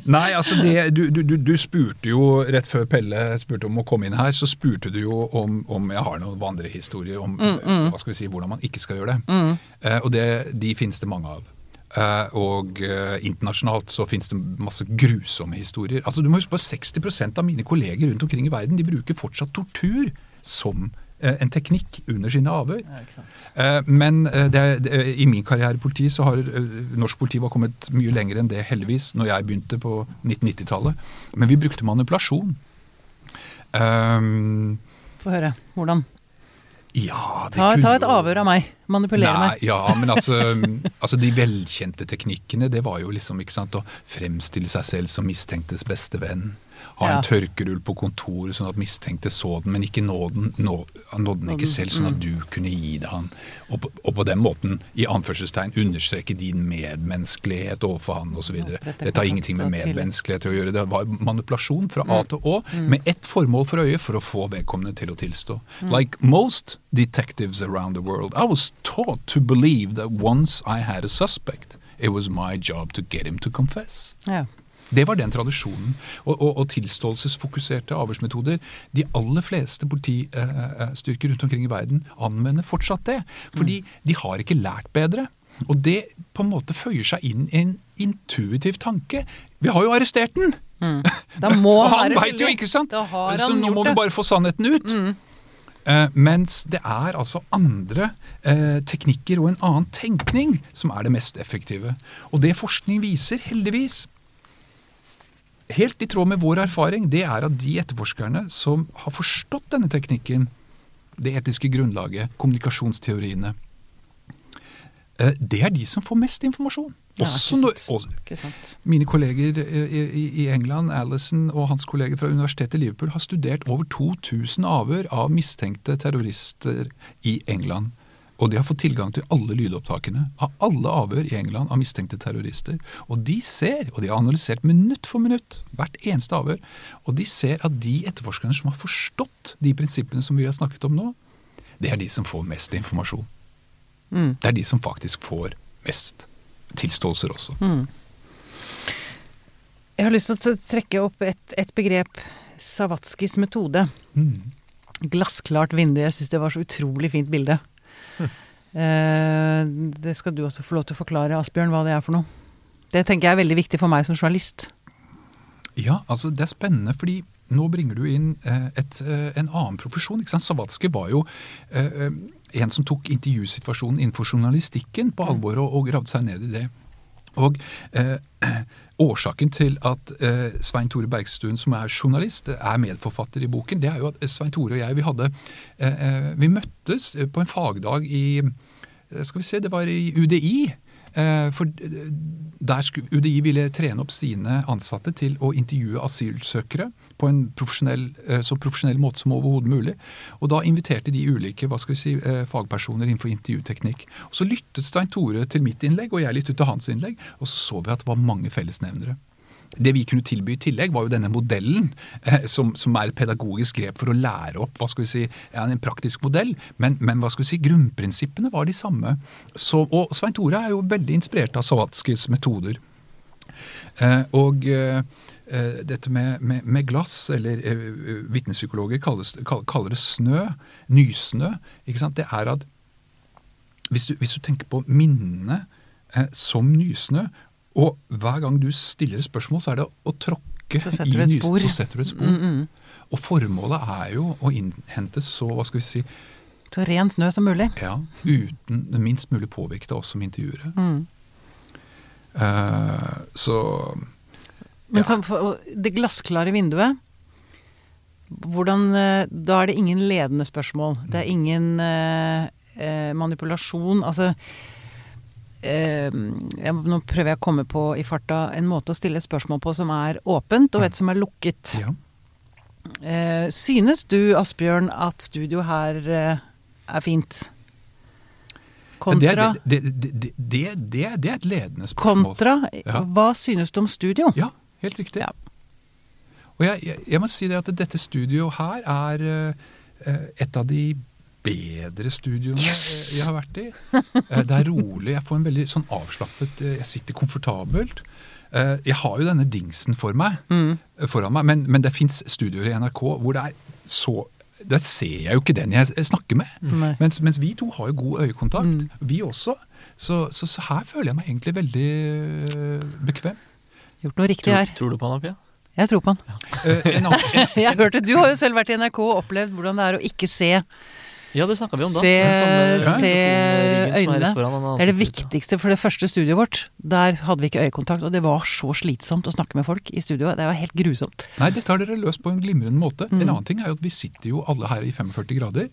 Speaker 3: Nei, altså det, du, du, du, spurte jo rett før Pelle spurte om å komme inn her, så spurte du jo om, om jeg har noen vandrehistorier om hva skal vi si, hvordan man ikke skal gjøre det. Eh, og det, de finnes det mange av. Eh, og eh, internasjonalt så finnes det masse grusomme historier. Altså Du må huske på 60% av mine kolleger rundt omkring i verden de bruker fortsatt tortur som eh, en teknikk under sine avhør.
Speaker 1: Ja.
Speaker 3: Eh, Men eh, det, er- det, i min karriere i politiet så har eh, norsk politi var kommet mye lenger enn det, heldigvis, når jeg begynte på 1990-tallet. Men vi brukte manipulasjon. Um,
Speaker 1: Få høre. Hvordan?
Speaker 3: ja, det
Speaker 1: Ta,
Speaker 3: kunne
Speaker 1: ta et avhør av meg. Manipulere
Speaker 3: Nei,
Speaker 1: meg.
Speaker 3: ja, men altså, altså De velkjente teknikkene, det var jo liksom ikke sant, å fremstille seg selv som mistenktes beste venn. Ha en tørkerull på kontoret sånn at mistenkte så den, men ikke nå den, nå, han nådde den ikke selv, sånn
Speaker 1: Mm.
Speaker 3: at du kunne gi det han. Og på, og på den måten, i anførselstegn, understreke din medmenneskelighet overfor han osv. Dette har ingenting med medmenneskelighet å gjøre. Det var manipulasjon fra
Speaker 1: Mm.
Speaker 3: A til Å, med ett formål for øye, for å få vedkommende til å tilstå.
Speaker 1: Mm.
Speaker 3: Like most detectives around the world, I was taught to believe that once I had a suspect, it was my job to get him to confess.
Speaker 1: Ja.
Speaker 3: Det var den tradisjonen. Og, og, og tilståelsesfokuserte avhørsmetoder. De aller fleste politistyrker rundt omkring i verden anvender fortsatt det. Fordi de har ikke lært bedre. Og det på en måte føyer seg inn i en intuitiv tanke. Vi har jo arrestert den!
Speaker 1: Da må
Speaker 3: Og
Speaker 1: han
Speaker 3: veit jo, ikke sant? Så nå må vi.
Speaker 1: Mm.
Speaker 3: bare få sannheten ut. Eh, mens det er altså andre uh, teknikker og en annen tenkning som er det mest effektive. Og det forskning viser, heldigvis, helt i tråd med vår erfaring, det er at de etterforskerne som har forstått denne teknikken, det etiske grunnlaget, kommunikasjonsteoriene, eh, det er de som får mest informasjon.
Speaker 1: Ja,
Speaker 3: Også
Speaker 1: ikke
Speaker 3: når,
Speaker 1: sant.
Speaker 3: Mine kolleger eh, i England, Alison og hans kolleger fra universitetet i Liverpool, har studert over 2000 avhør av mistenkte terrorister i England. Og de har fått tilgang til alle lydopptakene av alle avhør i England av mistenkte terrorister. Og de ser, og de har analysert minutt for minutt, hvert eneste avhør, og de ser at de etterforskerne som har forstått de prinsippene som vi har snakket om nå, det er de som får mest informasjon.
Speaker 1: Mm.
Speaker 3: Det er de som faktisk får mest tilståelser også.
Speaker 1: Mm. Jeg har lyst til å trekke opp et, et begrep. Savatskis metode.
Speaker 3: Mm.
Speaker 1: Glassklart vindu. Jeg syns det var så utrolig fint bilde. Eh, det skal du også få lov til å forklare, Asbjørn, hva det er for noe. Det tenker jeg er veldig viktig for meg som journalist.
Speaker 3: Ja, altså det er spennende, fordi nå bringer du inn eh, et, eh, en annen profesjon. ikke sant? Savatske var jo en som tok intervjusituasjonen innenfor journalistikken på alvor og, og gravde seg ned i det. Og eh, Årsaken til at eh, Svein Tore Bergstuen, som er journalist, er medforfatter i boken, det er jo at Svein Tore og jeg vi hadde eh, eh, Vi møttes eh, på en fagdag i eh, Skal vi se, det var i UDI. Eh, For eh, der UDI ville trene opp sine ansatte til å intervjue asylsøkere på en profesjonell, eh, så profesjonell måte som overhodet mulig. Og da inviterte de ulike hva skal vi si, fagpersoner innenfor intervjuteknikk. Og Så lyttet Stein Tore til mitt innlegg, og jeg lyttet til hans innlegg, og så så vi at det var mange fellesnevnere. Det vi kunne tilby i tillegg, var jo denne modellen, eh, som, som er et pedagogisk grep for å lære opp hva skal vi si, en praktisk modell. Men, men hva skal vi si, grunnprinsippene var de samme. Så, og Svein Tore er jo veldig inspirert av Savatskis metoder. Eh, og eh, dette med, med, med glass, eller eh, vitnepsykologer kaller det snø, nysnø, det er at hvis du, hvis du tenker på minnene eh, som nysnø, og hver gang du stiller spørsmål, så er det å tråkke
Speaker 1: Så setter
Speaker 3: i
Speaker 1: et spor.
Speaker 3: så setter du et spor.
Speaker 1: Mm, mm.
Speaker 3: Og formålet er jo å innhente så, hva skal vi si,
Speaker 1: Så ren snø som mulig.
Speaker 3: ja, uten minst mulig påvirket av oss som intervjuere.
Speaker 1: Mm.
Speaker 3: Uh, så
Speaker 1: Men
Speaker 3: Ja.
Speaker 1: så, det glassklare vinduet hvordan, eh, Da er det ingen ledende spørsmål. Det er ingen eh, eh, manipulasjon. Altså eh, jeg, Nå prøver jeg å komme på i farta en måte å stille et spørsmål på som er åpent, og et som er lukket.
Speaker 3: ja.
Speaker 1: Eh, synes du, Asbjørn, at studio her eh, er fint? Kontra,
Speaker 3: Det, det, det, det, det, det, det er et ledende spørsmål.
Speaker 1: kontra
Speaker 3: Ja.
Speaker 1: hva synes du om studio?
Speaker 3: Ja, helt riktig.
Speaker 1: Ja.
Speaker 3: Og jeg, jeg, jeg må si det at dette studioet her er eh, et av de bedre studioene
Speaker 1: Yes!
Speaker 3: jeg har vært i. Eh, det er rolig, jeg får en veldig sånn avslappet eh, Jeg sitter komfortabelt. Eh, jeg har jo denne dingsen for meg,
Speaker 1: Mm.
Speaker 3: foran meg, men, men det fins studioer i NRK hvor det er så Der ser jeg jo ikke den jeg snakker med.
Speaker 1: Mm.
Speaker 3: Mens, mens vi to har jo god øyekontakt.
Speaker 1: Mm.
Speaker 3: Vi også. Så, så, så her føler jeg meg egentlig veldig bekvem.
Speaker 1: Gjort noe riktig her.
Speaker 2: tror du på han, Pia?
Speaker 1: Jeg tror på han.
Speaker 3: Ja.
Speaker 1: Jeg hørte, Du har jo selv vært i NRK og opplevd hvordan det er å ikke se.
Speaker 2: Ja, det snakka vi om da.
Speaker 1: Se- se
Speaker 2: mikrofonringen som er
Speaker 1: øynene. Det er det viktigste for det første studioet vårt. Der hadde vi ikke øyekontakt, og det var så slitsomt å snakke med folk i studioet. Det var helt grusomt.
Speaker 3: nei, dette har dere løst på en glimrende måte.
Speaker 1: Mm.
Speaker 3: En annen ting er jo at vi sitter jo alle her i 45 grader.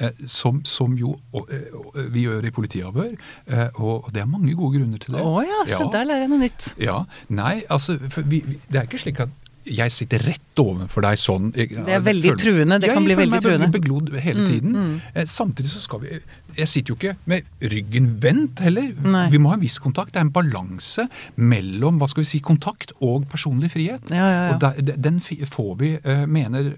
Speaker 3: Eh, som, som jo og, eh, og, vi gjør i politiavhør. Eh, og det er mange gode grunner til
Speaker 1: Å
Speaker 3: det.
Speaker 1: ja, se
Speaker 3: Ja.
Speaker 1: der lærer jeg noe nytt.
Speaker 3: Ja, Nei, altså for vi, vi, Det er ikke slik at jeg sitter rett overfor deg sånn jeg,
Speaker 1: Det er veldig truende, det
Speaker 3: jeg,
Speaker 1: kan bli
Speaker 3: jeg føler
Speaker 1: veldig
Speaker 3: meg
Speaker 1: truende.
Speaker 3: beglodd hele
Speaker 1: Mm,
Speaker 3: tiden.
Speaker 1: mm.
Speaker 3: mm. Samtidig så skal vi Jeg sitter jo ikke med ryggen vendt heller.
Speaker 1: Nei.
Speaker 3: Vi må ha en viss kontakt. Det er en balanse mellom hva skal vi si, kontakt og personlig frihet.
Speaker 1: Ja, ja, ja.
Speaker 3: Og der, den får vi, eh, mener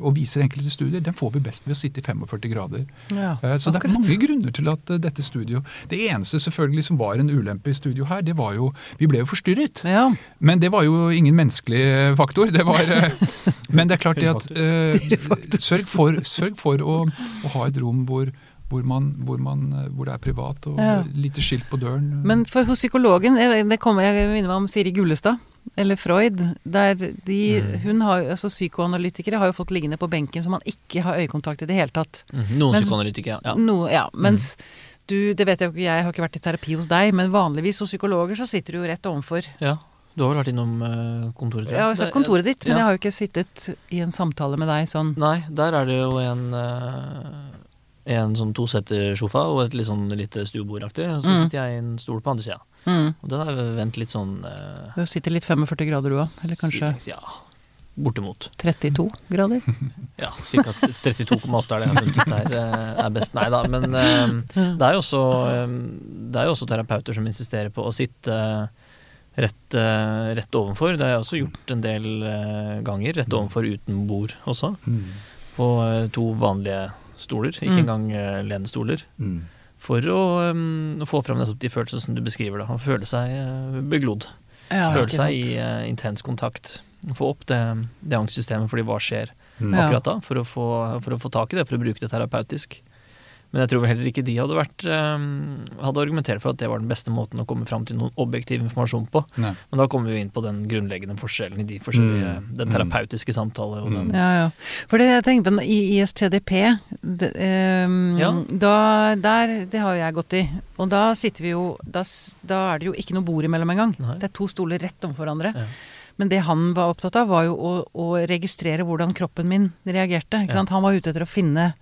Speaker 3: og viser enkelte studier, den får vi best ved å sitte i 45 grader.
Speaker 1: Ja,
Speaker 3: Eh, Så det er
Speaker 1: akkurat.
Speaker 3: mange grunner til at eh, dette studio Det eneste selvfølgelig som var en ulempe i studio her, det var jo Vi ble jo forstyrret.
Speaker 1: Ja.
Speaker 3: Men det var jo ingen menneskelig eh, faktor. Det var, eh, men det er klart det at uh, Sørg for, sørg for å, å ha et rom hvor, hvor, man, hvor, man, eh, hvor det er privat, og
Speaker 1: Ja.
Speaker 3: lite skilt på døren.
Speaker 1: Men for hos psykologen, det kommer jeg minner meg om Siri Gullestad, eller Freud, der de,
Speaker 3: Mm.
Speaker 1: hun har, altså psykoanalytikere har jo fått liggende på benken så man ikke har øyekontakt i det hele tatt.
Speaker 2: Mm. Noen
Speaker 1: mens,
Speaker 2: psykoanalytikere, ja.
Speaker 1: No, ja, mens du, det vet jeg jo ikke, jeg har ikke vært i terapi hos deg, men vanligvis hos psykologer så sitter du jo rett overfor.
Speaker 2: ja. Du har vel vært innom kontoret kontoret? Ja,
Speaker 1: Jeg har sett kontoret ditt, men
Speaker 2: ja.
Speaker 1: jeg har jo ikke sittet i en samtale med deg sånn.
Speaker 2: Nei, der er det jo en eh, En sånn tosetersofa og et litt sånn lite stuebordaktig. Og så
Speaker 1: Mm.
Speaker 2: sitter jeg i en stol på andre sida.
Speaker 1: Mm.
Speaker 2: Og den er vendt litt sånn eh,
Speaker 1: Du sitter litt 45 grader du òg, eller kanskje
Speaker 2: Ja, bortimot.
Speaker 1: 32 grader?
Speaker 2: Ja, ca. 32,8 er det jeg har funnet ut her eh, er best. Nei da, men eh, det er jo også eh, Det er jo også terapeuter som insisterer på å sitte rett, rett ovenfor. Det har jeg også gjort en del ganger. Rett ovenfor uten bord også.
Speaker 3: Mm.
Speaker 2: På to vanlige stoler, ikke
Speaker 1: Mm.
Speaker 2: engang uh, lenestoler.
Speaker 3: Mm.
Speaker 2: For å um, få fram nettopp de følelsene som du beskriver. da Å føle seg eh, beglodd.
Speaker 1: Ja,
Speaker 2: føle seg i eh, intens kontakt. Få opp det, det angstsystemet fordi hva skjer
Speaker 3: Mm.
Speaker 2: Akkurat da, for å, få, for å få tak i det, for å bruke det terapeutisk. Men jeg tror heller ikke de hadde vært um, hadde argumentert for at det var den beste måten å komme fram til noen objektiv informasjon på.
Speaker 3: Nei.
Speaker 2: Men da kommer vi inn på den grunnleggende forskjellen i de forskjellige
Speaker 3: Mm.
Speaker 2: Den
Speaker 3: Mm.
Speaker 2: terapeutiske samtale og den
Speaker 1: Ja, ja. For det jeg tenker på i ISTDP, det, ehm,
Speaker 2: Ja.
Speaker 1: da, der, det har jo jeg gått i. Og da sitter vi jo Da, da er det jo ikke noe bord imellom engang. Det er to stoler rett overfor hverandre.
Speaker 2: Ja.
Speaker 1: Men det han var opptatt av, var jo å, å registrere hvordan kroppen min reagerte. Ikke
Speaker 2: Ja.
Speaker 1: sant? Han var ute etter å finne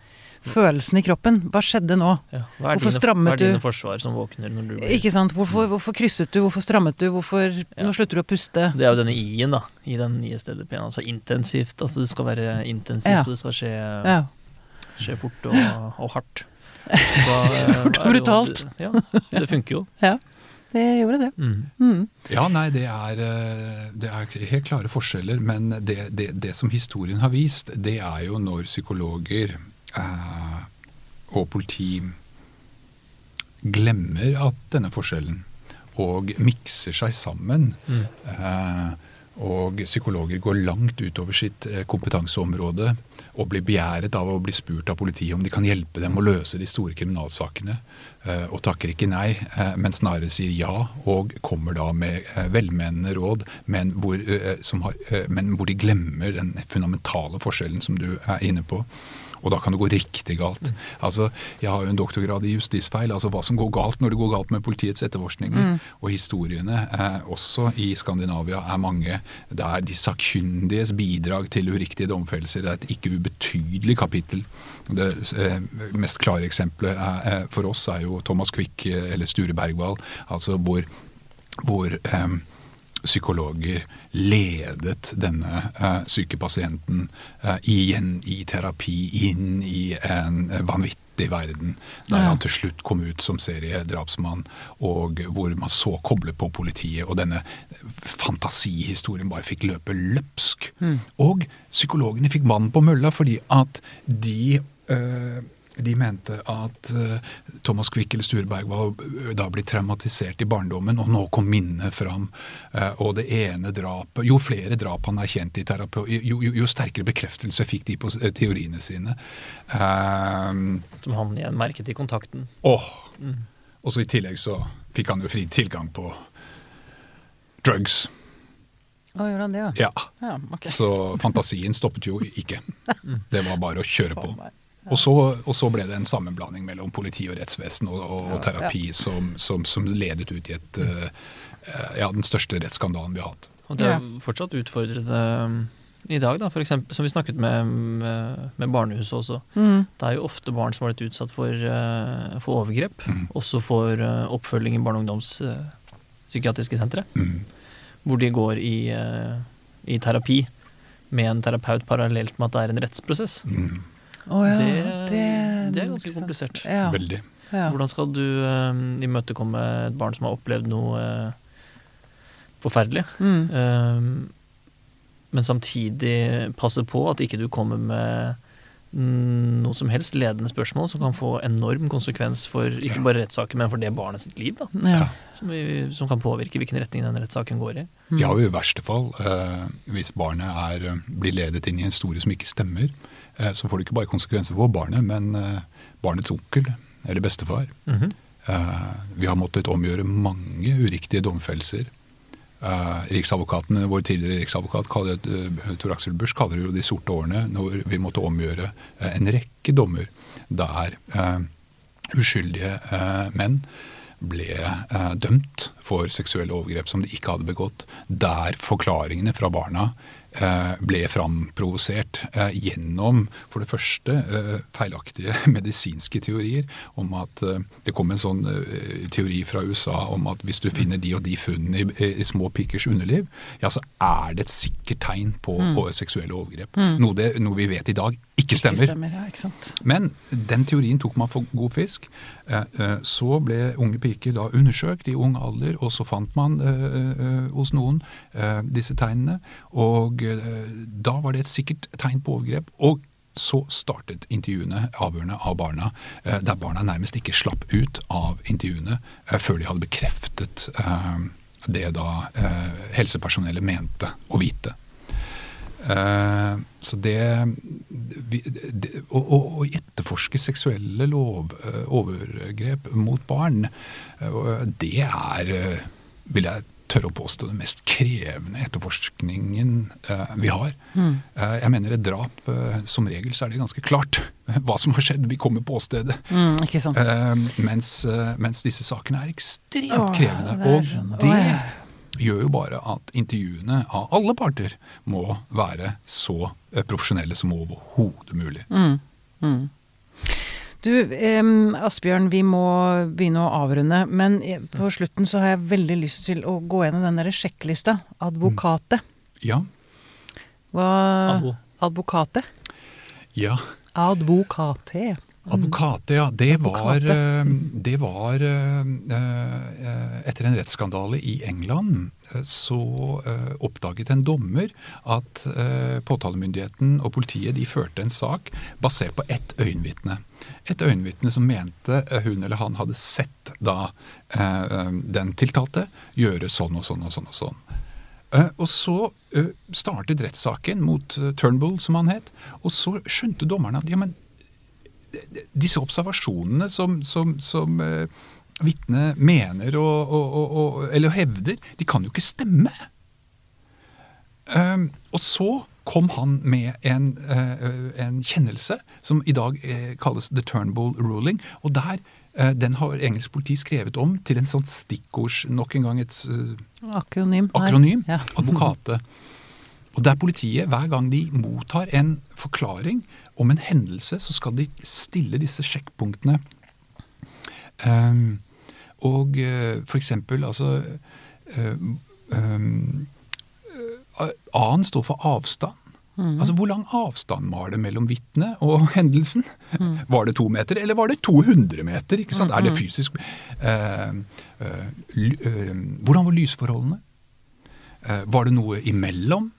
Speaker 1: følelsen i kroppen. Hva skjedde nå?
Speaker 2: Ja. Hva er
Speaker 1: Hvorfor
Speaker 2: dine,
Speaker 1: strammet
Speaker 2: hva er dine forsvar som våkner når du blir
Speaker 1: Ikke sant? Hvorfor, hvorfor krysset du? Hvorfor strammet du? Hvorfor
Speaker 2: Ja.
Speaker 1: Nå slutter du å puste?
Speaker 2: Det er jo denne I-en, da, i den ISDDP-en. Altså intensivt. Altså det skal være intensivt,
Speaker 1: Ja.
Speaker 2: og det skal skje,
Speaker 1: Ja.
Speaker 2: skje fort og, og hardt. Da,
Speaker 1: Fort og
Speaker 2: jo-
Speaker 1: brutalt.
Speaker 2: Ja, det funker jo. Ja.
Speaker 1: Det gjorde det.
Speaker 2: Mm.
Speaker 1: Mm.
Speaker 3: Ja, nei, det er, eh, det er helt klare forskjeller, men det, det, det som historien har vist, det er jo når psykologer eh, og politi glemmer at denne forskjellen, og mikser seg sammen.
Speaker 2: Mm.
Speaker 3: Eh, og psykologer går langt utover sitt eh, kompetanseområde og blir begjæret av å bli spurt av politiet om de kan hjelpe dem å løse de store kriminalsakene, og takker ikke nei, men snarere sier ja, og kommer da med velmenende råd, men hvor, som har, men hvor de glemmer den fundamentale forskjellen som du er inne på. Og da kan det gå riktig galt. Altså, Jeg har jo en doktorgrad i justisfeil, altså hva som går galt når det går galt med politiets etterforskninger. Og historiene, eh, også i Skandinavia, er mange der de sakkyndiges bidrag til uriktige domfellelser er et ikke ubetydelig kapittel. Det eh, mest klare eksempelet er, eh, for oss er jo Thomas Quick eh, eller Sture Bergwall, altså hvor, hvor eh, psykologer ledet denne eh, syke pasienten eh, igjen i terapi, inn i en eh, vanvittig verden, der
Speaker 1: Ja.
Speaker 3: han til slutt kom ut som seriedrapsmann, og hvor man så koblet på politiet, og denne fantasihistorien bare fikk løpe løpsk. Og psykologene fikk vann på mølla fordi at de eh, de mente at eh, Thomas Quick eller Sture Bergwall eh, da blitt traumatisert i barndommen, og nå kom minnet fram. eh, og det ene drapet Jo flere drap han erkjente i terapi, jo, jo, jo sterkere bekreftelse fikk de på teoriene sine. Um,
Speaker 2: Som han igjen merket i kontakten.
Speaker 3: åh, Og så i tillegg så fikk han jo fri tilgang på drugs.
Speaker 1: Å, gjorde han det, ja?
Speaker 3: Ja.
Speaker 1: ja okay.
Speaker 3: Så fantasien stoppet jo ikke. Det var bare å kjøre på. Og så, og så ble det en sammenblanding mellom politi og rettsvesen og, og, og terapi som, som, som ledet ut i et, eh, eh, ja, den største rettsskandalen vi har hatt.
Speaker 2: Og det er fortsatt utfordrende um, i dag, da. For eksempel, som vi snakket med, med, med barnehuset også.
Speaker 1: Mm.
Speaker 2: Det er jo ofte barn som har blitt utsatt for, uh, for overgrep.
Speaker 3: Mm.
Speaker 2: Også for uh, oppfølging i barne- og ungdomspsykiatriske sentre.
Speaker 3: Mm.
Speaker 2: Hvor de går i, i terapi med en terapeut parallelt med at det er en rettsprosess.
Speaker 3: Mm,
Speaker 1: Å ja,
Speaker 2: det,
Speaker 1: det,
Speaker 2: det er ganske komplisert.
Speaker 1: Ja,
Speaker 3: veldig.
Speaker 1: ja.
Speaker 2: Hvordan skal du eh, imøtekomme et barn som har opplevd noe uh, forferdelig,
Speaker 1: Mm.
Speaker 2: eh, men samtidig passe på at ikke du kommer med noe som helst ledende spørsmål som kan få enorm konsekvens for ikke bare rettssaken, men for det barnet sitt liv, da.
Speaker 1: Ja.
Speaker 2: Som, vi, som kan påvirke hvilken retning den rettssaken går i.
Speaker 1: Mm.
Speaker 3: Ja, og i verste fall, eh, hvis barnet er, eh, blir ledet inn i en historie som ikke stemmer, eh, så får det ikke bare konsekvenser for barnet, men eh, barnets onkel eller bestefar.
Speaker 2: Mhm.
Speaker 3: Eh, vi har måttet omgjøre mange uriktige domfellelser. Uh, Riksadvokaten, Vår tidligere riksadvokat eh, Tor Aksel Busch kaller det jo de sorte årene, når vi måtte omgjøre eh, en rekke dommer der eh, uskyldige eh, menn ble eh, dømt for seksuelle overgrep som de ikke hadde begått, der forklaringene fra barna eh, ble framprovosert eh, gjennom for det første eh, feilaktige medisinske teorier om at eh, det kom en sånn eh, teori fra USA om at hvis du finner de og de funnene i, i små pikers underliv, ja, så er det et sikkert tegn på, på seksuelle overgrep. Noe, det, noe vi vet i dag ikke stemmer.
Speaker 1: stemmer ja, ikke.
Speaker 3: Men den teorien tok man for god fisk. Eh, eh, Så ble unge piker da undersøkt i ung alder, og så fant man eh, hos noen disse tegnene. Og da var det et sikkert tegn på overgrep. Og så startet intervjuene, avhørene av barna, der barna nærmest ikke slapp ut av intervjuene før de hadde bekreftet det da helsepersonellet mente å vite. Eh, så det, vi, det å, å, å etterforske seksuelle lov, eh, overgrep mot barn, eh, det er, vil jeg tørre å påstå, den mest krevende etterforskningen vi har. Mm. jeg mener et drap, som regel så er det ganske klart hva som har skjedd. Vi kommer på åstedet.
Speaker 1: Mm,
Speaker 3: mens, mens disse sakene er ekstremt
Speaker 1: Åh,
Speaker 3: krevende.
Speaker 1: det er
Speaker 3: og
Speaker 1: sånn,
Speaker 3: det
Speaker 1: åh, ja.
Speaker 3: Gjør jo bare at intervjuene av alle parter må være så eh, profesjonelle som overhodet mulig.
Speaker 1: Mm. Du, eh, Asbjørn, vi må begynne å avrunde. Men eh, på slutten så har jeg veldig lyst til å gå gjennom den derre sjekklista. Advokatet.
Speaker 3: Ja,
Speaker 1: Hva
Speaker 2: Advo.
Speaker 1: Advokate?
Speaker 3: ja.
Speaker 1: Advokate.
Speaker 3: Advokate, ja. Det var, eh, det var eh, eh, Etter en rettsskandale i England så oppdaget en dommer at påtalemyndigheten og politiet de førte en sak basert på ett øyenvitne. Et øyenvitne som mente hun eller han hadde sett da den tiltalte gjøre sånn og sånn og sånn. og sånn. Og så startet rettssaken mot Turnbull, som han het. Og så skjønte dommerne at ja, men disse observasjonene som, som, som eh, vitnet mener og, og, og, eller hevder, de kan jo ikke stemme. Um, og så kom han med en, uh, en kjennelse som i dag eh, kalles the Turnbull ruling. Og der, den har engelsk politi skrevet om til en sånn stikkords, nok en gang et uh,
Speaker 1: Akronym.
Speaker 3: akronym,
Speaker 1: Ja.
Speaker 3: advokate. Og der politiet, hver gang de mottar en forklaring om en hendelse, så skal de stille disse sjekkpunktene. Um, og uh, for eksempel, altså uh, eh, A-en står for avstand. Altså Hvor lang avstand var det mellom vitnet og hendelsen? Var det to meter, eller var det 200 meter? ikke sant? Er det fysisk uh, Hvordan var lysforholdene? Var det noe imellom?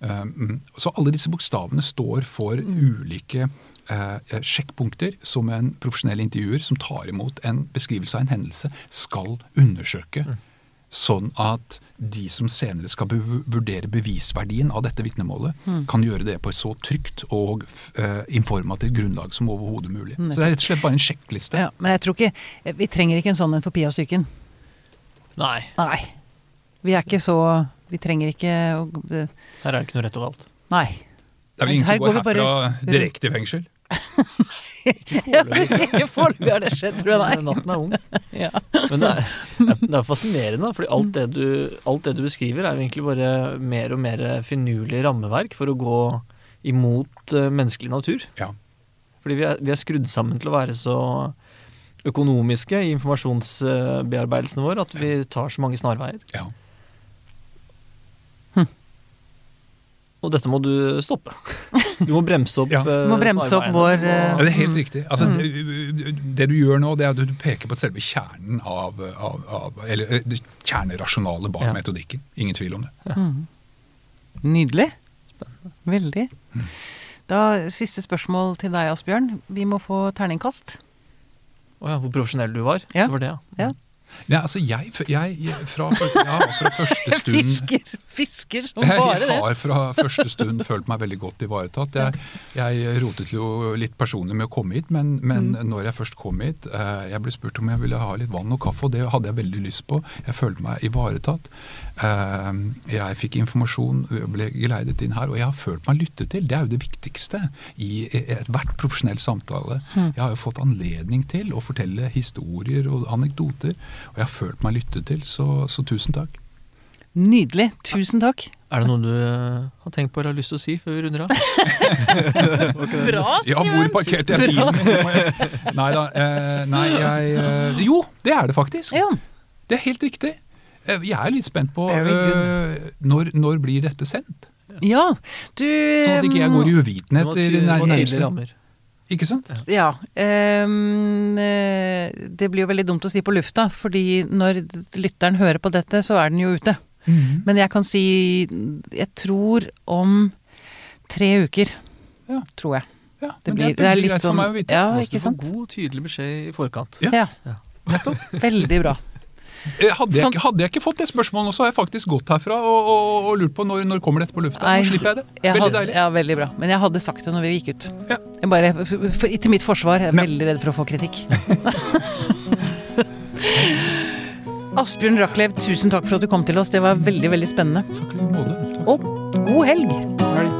Speaker 3: Eh, mm. så alle disse bokstavene står for ulike eh, sjekkpunkter som en profesjonell intervjuer som tar imot en beskrivelse av en hendelse, skal undersøke. Sånn at de som senere skal vurdere bevisverdien av dette vitnemålet, kan gjøre det på et så trygt og eh, informativt grunnlag som overhodet mulig. Så det er rett og slett bare en sjekkliste.
Speaker 1: Ja, men jeg tror ikke Vi trenger ikke en sånn en for Pia og psyken.
Speaker 2: Nei,
Speaker 1: Nei. Vi er ikke så Vi trenger ikke å
Speaker 2: her er det ikke noe rett og galt.
Speaker 1: Nei.
Speaker 3: Det er vel ingen
Speaker 1: Her
Speaker 3: som går
Speaker 1: går herfra bare-
Speaker 3: direkte i fengsel?
Speaker 1: Ikke foreløpig har det skjedd, tror jeg. Nei.
Speaker 2: Natten er ung.
Speaker 1: Ja.
Speaker 2: Men det er, det er fascinerende, fordi alt det, du, alt det du beskriver, er jo egentlig bare mer og mer finurlig rammeverk for å gå imot eh, menneskelig natur.
Speaker 3: Ja.
Speaker 2: Fordi vi er, vi er skrudd sammen til å være så økonomiske i informasjonsbearbeidelsen vår at vi tar så mange snarveier.
Speaker 3: ja.
Speaker 2: Og dette må du stoppe. Du må bremse opp
Speaker 3: Ja.
Speaker 2: eh,
Speaker 1: Du må bremse opp vår, eh,
Speaker 3: Ja, det er helt riktig. Altså, det, det du gjør nå, det er at du peker på selve kjernen av, av, av Eller eh, det kjernerasjonalet bak
Speaker 2: Ja.
Speaker 3: metodikken. Ingen tvil om det.
Speaker 1: Nydelig. Veldig. Da, Siste spørsmål til deg, Asbjørn. Vi må få terningkast.
Speaker 2: Å ja, hvor profesjonell du var.
Speaker 1: Ja.
Speaker 2: Det var det, ja.
Speaker 1: Ja.
Speaker 3: Nei, altså, jeg, jeg, jeg fra, ja, fra første stund
Speaker 1: Fisker! Fisker som bare
Speaker 3: Jeg har fra første stund følt meg veldig godt ivaretatt. Jeg, jeg rotet jo litt personlig med å komme hit, men, men
Speaker 1: Mm.
Speaker 3: når jeg først kom hit eh, Jeg ble spurt om jeg ville ha litt vann og kaffe, og det hadde jeg veldig lyst på. Jeg følte meg ivaretatt. Eh, jeg fikk informasjon, ble geleidet inn her, og jeg har følt meg lyttet til. Det er jo det viktigste i ethvert profesjonell samtale.
Speaker 1: Mm.
Speaker 3: Jeg har jo fått anledning til å fortelle historier og anekdoter, og jeg har følt meg lyttet til, så, så tusen takk.
Speaker 1: Nydelig. Tusen takk.
Speaker 2: Er det noe du eh, har tenkt på eller har lyst til å si før vi runder av?
Speaker 1: Bra,
Speaker 3: Ja, hvor parkerte jeg bilen? Nei da. Eh, nei, jeg eh, Jo, det er det faktisk.
Speaker 1: Ja.
Speaker 3: Det er helt riktig. Jeg er litt spent på eh, når, når blir dette sendt?
Speaker 1: ja. Du
Speaker 3: Sånn at ikke jeg går i uvitenhet
Speaker 2: var
Speaker 3: det
Speaker 2: var tydelige
Speaker 3: nærmeste.
Speaker 2: rammer.
Speaker 3: Ikke sant?
Speaker 1: Ja. ehm, eh, det blir jo veldig dumt å si på lufta, fordi når lytteren hører på dette, så er den jo ute.
Speaker 3: Mm.
Speaker 1: Men jeg kan si Jeg tror om tre uker.
Speaker 3: Ja.
Speaker 1: Tror jeg.
Speaker 3: Ja,
Speaker 1: Det blir-
Speaker 3: det
Speaker 1: det er
Speaker 3: er veldig
Speaker 1: litt
Speaker 3: greit for
Speaker 1: sånn-
Speaker 3: meg å vite.
Speaker 1: Ja, ikke
Speaker 2: skal du får
Speaker 1: sant?
Speaker 2: god, tydelig beskjed i forkant.
Speaker 3: Ja.
Speaker 1: Ja.
Speaker 2: Ja.
Speaker 1: Veldig bra.
Speaker 3: Eh, Hadde jeg, ikke, hadde jeg ikke fått det spørsmålet nå, så har jeg faktisk gått herfra og, og, og lurt på når, når kommer dette på lufta.
Speaker 1: Nei,
Speaker 3: Nå slipper jeg det.
Speaker 1: Jeg
Speaker 3: Veldig
Speaker 1: hadde,
Speaker 3: deilig.
Speaker 1: ja, veldig bra. Men jeg hadde sagt det når vi gikk ut.
Speaker 3: Ja.
Speaker 1: Jeg bare, for, til mitt forsvar, jeg er
Speaker 3: Men-
Speaker 1: veldig redd for å få kritikk. Asbjørn Rachlew, tusen takk for at du kom til oss. Det var veldig, veldig spennende.
Speaker 3: Takk i like måte. Takk.
Speaker 1: Og god helg!
Speaker 4: Denne